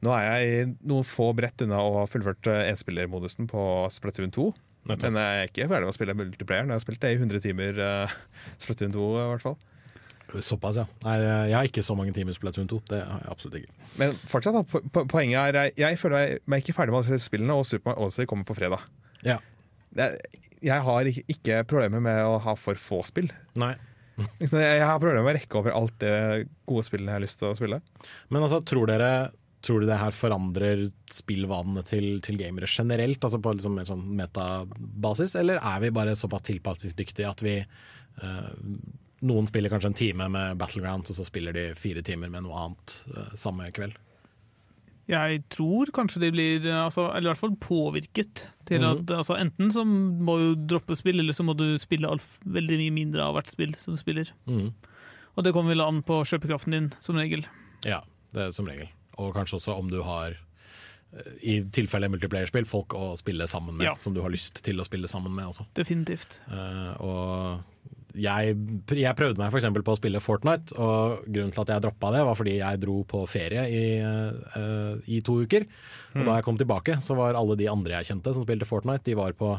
nå er jeg i noen få brett unna å ha fullført eh, enspillermodusen på Splatoon 2. Nettopp. Men jeg er ikke ferdig med å spille multiplayer. Jeg har spilt det i 100 timer. uh, Splatoon 2 i hvert fall. Såpass, ja. Nei, jeg har ikke så mange timer Splatoon 2. Det har jeg absolutt ikke. Men fortsatt, da, po po poenget er jeg, føler meg ikke ferdig med alle spille spillene, og Super Mario Odyssey kommer på fredag. Ja. Jeg har ikke, ikke problemer med å ha for få spill. Nei. Liksom, Jeg har problemer med å rekke over alt det gode spillene jeg har lyst til å spille. Men altså, tror dere Tror du det her forandrer spillvanene til, til gamere generelt, altså på liksom mer sånn metabasis, eller er vi bare såpass tilpasningsdyktige at vi uh, Noen spiller kanskje en time med Battlegrounds, og så spiller de fire timer med noe annet uh, samme kveld. Jeg tror kanskje de blir eh, altså, Eller i hvert fall påvirket til at at altså, Enten så må du droppe spill, eller så må du spille veldig mye mindre av hvert spill som du spiller. Mm. Og det kommer vel an på kjøpekraften din, som regel. Ja, det er som regel. Og kanskje også om du har eh, i tilfelle multiplayerspill, folk å spille sammen med, Ja. som du har lyst til å spille sammen med også. Definitivt. Uh, og jeg, jeg prøvde meg f.eks. på å spille Fortnite, og grunnen til at jeg droppa det, var fordi jeg dro på ferie i, uh, i to uker. Og da jeg kom tilbake, så var alle de andre jeg kjente som spilte Fortnite, de var på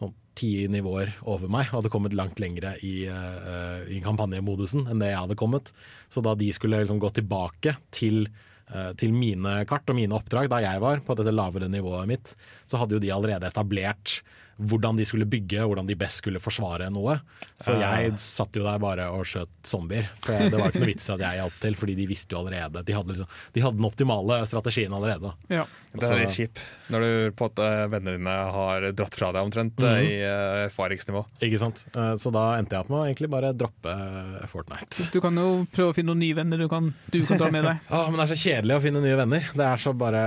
sånn ti nivåer over meg og hadde kommet langt lengre i, uh, i kampanjemodusen enn det jeg hadde kommet. Så da de skulle liksom gå tilbake til eh, til mine kart og mine oppdrag da jeg var på dette lavere nivået mitt, så hadde jo de allerede etablert hvordan de skulle bygge, hvordan de best skulle forsvare noe. Så jeg satt jo der bare og skjøt zombier. For det var ikke noe vits i at jeg hjalp til, fordi de visste jo allerede. De hadde, liksom, de hadde den optimale strategien allerede. Ja. Det er litt kjip når du på at vennene dine har dratt fra deg omtrent eh, i eh, erfaringsnivå. Ikke sant? Eh, Så da endte jeg opp med å egentlig bare droppe Fortnite. Du kan jo prøve å finne noen nye venner du kan, du kan ta med deg. ah, men det er så kjedelig å finne nye venner. Det er så bare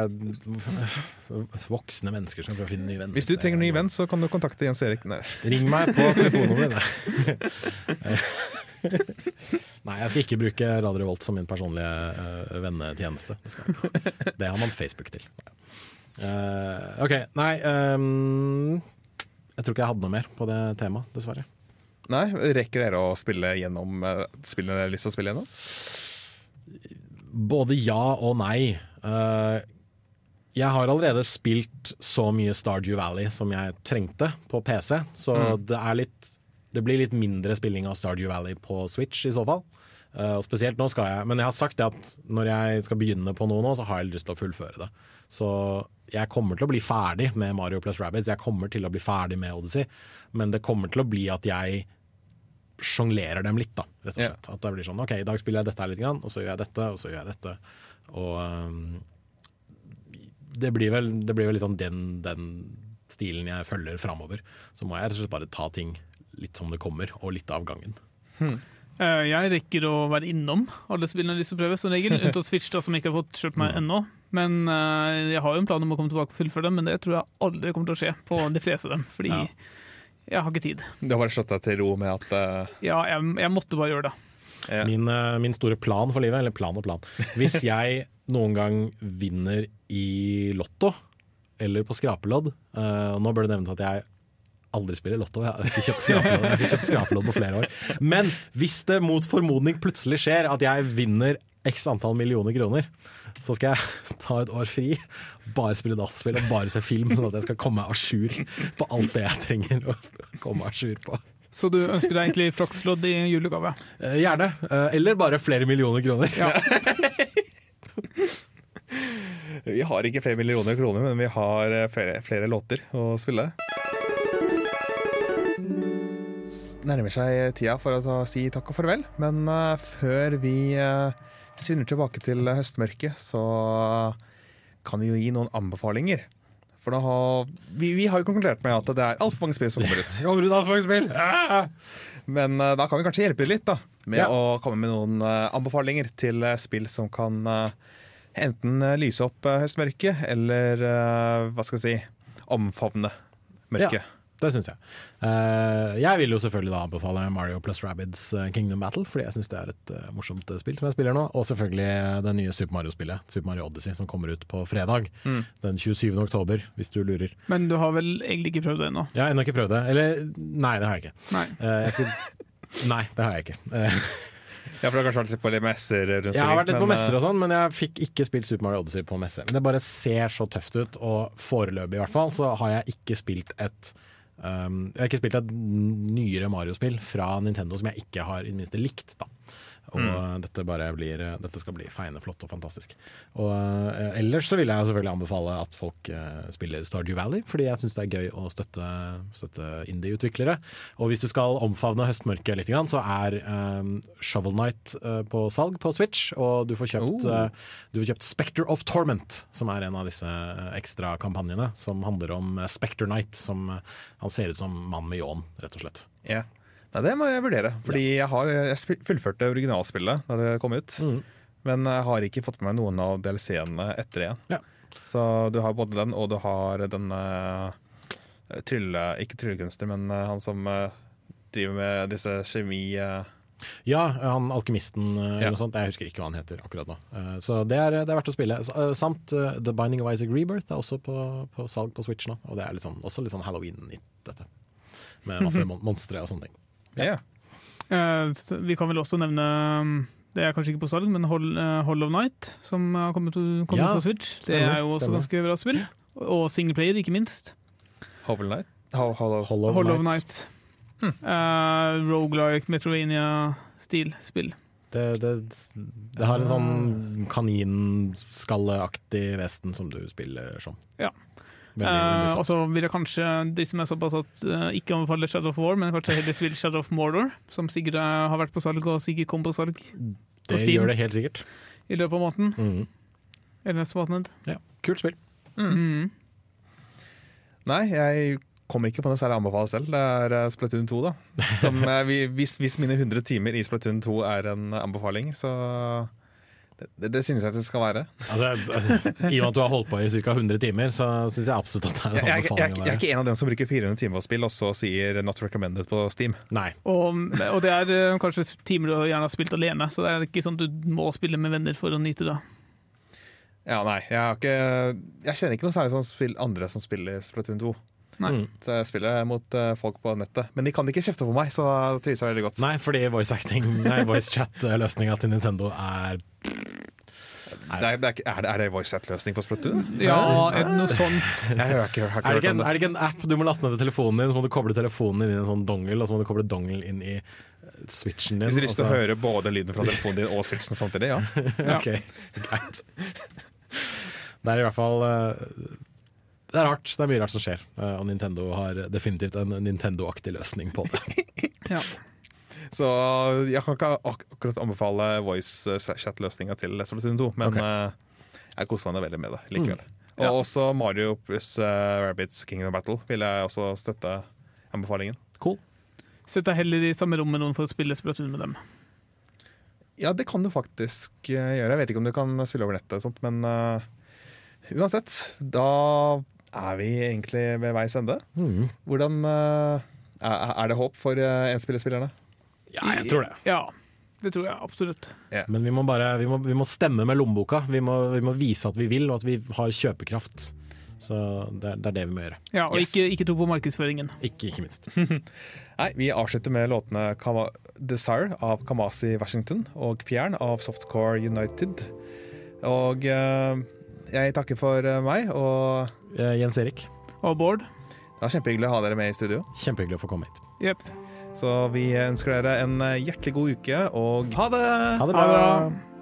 voksne mennesker som prøver å finne nye venner. Hvis du trenger ny venn, så kan du kontakte Jens Erik. Nei. Ring meg på telefonnummeret. Nei, jeg skal ikke bruke Radio Revolt som min personlige uh, vennetjeneste. Det, har man Facebook til. Uh, OK. Nei um, Jeg tror ikke jeg hadde noe mer på det temaet, dessverre. Nei, Rekker dere å spille gjennom uh, spillene dere har lyst til å spille gjennom? Både ja og nei. Eh, jeg har allerede spilt så mye Stardew Valley som jeg trengte på PC, så det er litt Det blir litt mindre spilling av Stardew Valley på Switch i så fall. Uh, og spesielt nå skal jeg Men jeg har sagt det at når jeg skal begynne på noe nå, så har jeg lyst til å fullføre det. Så jeg kommer til å bli ferdig med Mario pluss Rabbids, jeg kommer til å bli ferdig med Odyssey, men det kommer til å bli at jeg sjonglerer dem litt, da, rett og slett. slett. At det blir sånn OK, i dag spiller jeg dette her litt, og så gjør jeg dette, og så gjør jeg dette. Og um, det blir vel, det blir vel litt sånn den, den stilen jeg følger framover. Så må jeg rett og slett bare ta ting litt som det kommer, og litt av gangen. Eh, Jeg rekker å være innom alle spillene jeg har lyst til å prøve, som regel. Unntatt Switch, da, som jeg ikke har fått kjøpt meg ennå. Men eh, jeg har jo en plan om å komme tilbake og fullføre dem, men det tror jeg aldri kommer til å skje på de fleste av dem. Fordi Ja. jeg har ikke tid. Du har bare slått deg til ro med at uh... Ja, jeg, jeg måtte bare gjøre det. Ja. Min, eh, min store plan for livet, eller plan og plan Hvis jeg noen gang vinner i Lotto eller på skrapelodd uh, Nå bør det nevnes at jeg aldri spiller Lotto, jeg har ikke kjøpt skrapelodd, jeg har ikke kjøpt skrapelodd på flere år. Men hvis det mot formodning plutselig skjer at jeg vinner x antall millioner kroner, så skal jeg ta et år fri, bare spille dataspill og bare se film, sånn at jeg skal komme meg à jour på alt det jeg trenger å komme à jour på. Så du ønsker deg egentlig flakslodd i julegave? Eh, Gjerne. Eh, Eller bare flere millioner kroner. Ja. Vi har ikke flere millioner kroner, men vi har eh, flere, flere låter å spille. Nærmer seg tida for å ta- si takk og farvel, men uh, før vi uh, svinner tilbake til høstmørket, så kan vi jo gi noen anbefalinger. For har, vi, vi har jo konkludert med at det er altfor mange spill som kommer ut. Men uh, da kan vi kanskje hjelpe litt da med Ja. å komme med noen uh, anbefalinger til uh, spill som kan enten lyse opp høstmørket, eller hva skal vi si omfavne mørket. Det syns jeg. Eh, jeg vil jo selvfølgelig da anbefale Mario plus Rabbids eh, Kingdom Battle, fordi jeg syns det er et eh, morsomt spill som jeg spiller nå. Og selvfølgelig det nye Super Mario-spillet, Super Mario Odyssey, som kommer ut på fredag. Den 27. oktober, hvis du lurer. Men du har vel egentlig ikke prøvd det ennå? Jeg har ennå ikke prøvd det. Eller nei, det har jeg ikke. Nei. Eh, jeg skal, nei, det har jeg ikke. Ja, for du har kanskje vært litt på litt messer rundt Jeg har vært litt på messer og sånn, men jeg fikk ikke spilt Super Mario Odyssey på messe. Men det bare ser så tøft ut, og foreløpig i hvert fall så har jeg ikke spilt et um, Jeg har ikke spilt et nyere Mario-spill fra Nintendo som jeg ikke har i det minste likt. da og dette, bare blir, dette skal bli feiende flott og fantastisk. Og uh, Ellers så vil jeg selvfølgelig anbefale at folk uh, spiller Stardew Valley, fordi jeg syns det er gøy å støtte, støtte indie-utviklere. Og hvis du skal omfavne høstmørket litt, så er um, Shovel Knight eh, på salg på Switch. Og du får kjøpt, Oh. eh, du får kjøpt Spectre of Torment, som er en av disse ekstrakampanjene ekstra kampanjene. Som handler om eh, Spectre Knight, som eh, han ser ut som mann med ljåen, rett og slett. Ja. Nei, det må jeg vurdere, fordi jeg har jeg fullførte originalspillet da det kom ut. Mm. Men jeg har ikke fått med meg noen av DLC-ene etter igjen. Ja. Så du har både den, og du har den uh, trylle... Ikke tryllekunstner, men uh, han som uh, driver med disse kjemi... eh, Ja, han alkymisten eh, eller Ja. noe sånt. Jeg husker ikke hva han heter akkurat nå. Eh, Så det er, det er verdt å spille. Eh, Samt eh, The Binding of Isaac Rebirth er også på, på salg på Switch nå. Og det er litt sånn, også litt sånn Halloween-nytt, dette. Med masse mon monstre og sånne ting. Ja. Yeah. vi kan vel også nevne um, Det er kanskje ikke på salg, men eh, Hollow Night, som har kommet, kommet Ja, på Switch. Det stemmer, er jo også stemmer. ganske bra spill. Og singleplayer, ikke minst. Hall of Ho- Hollow- Hollow, Hollow Knight. Night. Uh, Rogelike, Metrovania-stil spill. Det, det, det har en sånn kaninskalleaktig vesten som du spiller som. Ja. Eh, og så vil jeg kanskje, de som er såpass at uh, ikke anbefaler Shadow of War, men kanskje heller spille Shadow of Mordor, som sikkert uh, har vært på salg og sikkert kom på salg det Steam. gjør det helt sikkert. i løpet av måneden. Mm. Eller neste måned. Ja, kult spill. Mm. Nei, jeg kommer ikke på noe særlig anbefale selv. Det er eh, Splatoon 2, da. Som, eh, vi- hvis, hvis mine 100 timer i Splatoon 2 er en anbefaling, så det, det, synes jeg det skal være. Altså, I og med at du har holdt på i ca. 100 timer, så syns jeg absolutt at det er Jeg, en jeg, jeg, anbefaling. å jeg er ikke en av dem som bruker 400 timer på spill, og så sier 'not recommended' på Steam. Nei. Og, og det er eh, kanskje timer du gjerne har spilt alene, så det er ikke sånn at du må spille med venner for å nyte det. Ja, nei, jeg, har ikke, jeg kjenner ikke noe særlig som spill, andre som spiller Splatoon 2. Nei. Mm. Så jeg spiller mot eh, folk på nettet. Men de kan ikke kjefte på meg, så det trives jeg veldig godt. Nei, fordi voice acting, nei, voice chat-løsninga til Nintendo er Det er, det er, er, det, er det voice chat-løsning på Splatoon? Ja, er det noe sånt. Jeg har ikke, har ikke er det, ikke en, er det ikke en app du må laste ned til telefonen din, så må du koble telefonen inn i en sånn dongle, og så må du koble dongle inn i eh, switchen din? Hvis du har lyst til å høre både lyden fra telefonen din og switchen samtidig, ja. Ok, greit. Det er i hvert fall eh, Det er rart. Det er mye rart som skjer, eh, og Nintendo har definitivt en Nintendo-aktig løsning på det. Ja. Så jeg kan ikke ak akkurat anbefale voice chat-løsninga til Solitude 2, men okay. eh, jeg koser meg veldig med det likevel. Og Ja. også Mario pluss uh, Rabbits King of Battle vil jeg også støtte anbefalingen. Cool. Sett deg heller i samme rom med noen for å spille Splatoon med dem. Ja, det kan du faktisk eh, gjøre. Jeg vet ikke om du kan spille over nettet, og sånt, men uh, uansett. Da er vi egentlig ved veis ende. Mm. Hvordan uh, er, det håp for uh, enspillerspillerne? Ja, jeg tror det. Ja, det tror jeg absolutt. Men vi må bare vi må, vi må stemme med lommeboka. Vi må, vi må vise at vi vil, og at vi har kjøpekraft. Så det er, det er det vi må gjøre. Ja, Og Yes. ikke, ikke tro på markedsføringen. Ikke, ikke minst. Nei, Vi avslutter med låtene Kama Desire av Kamasi Washington og Fjern av Softcore United. Og eh, jeg takker for eh, meg, og Eh, Jens Erik, Og Bård? det var kjempehyggelig å ha dere med i studio. kjempehyggelig å få komme hit. Jepp. Så vi ønsker dere en hjertelig god uke, og ha det! Ha det Ha det bra! bra.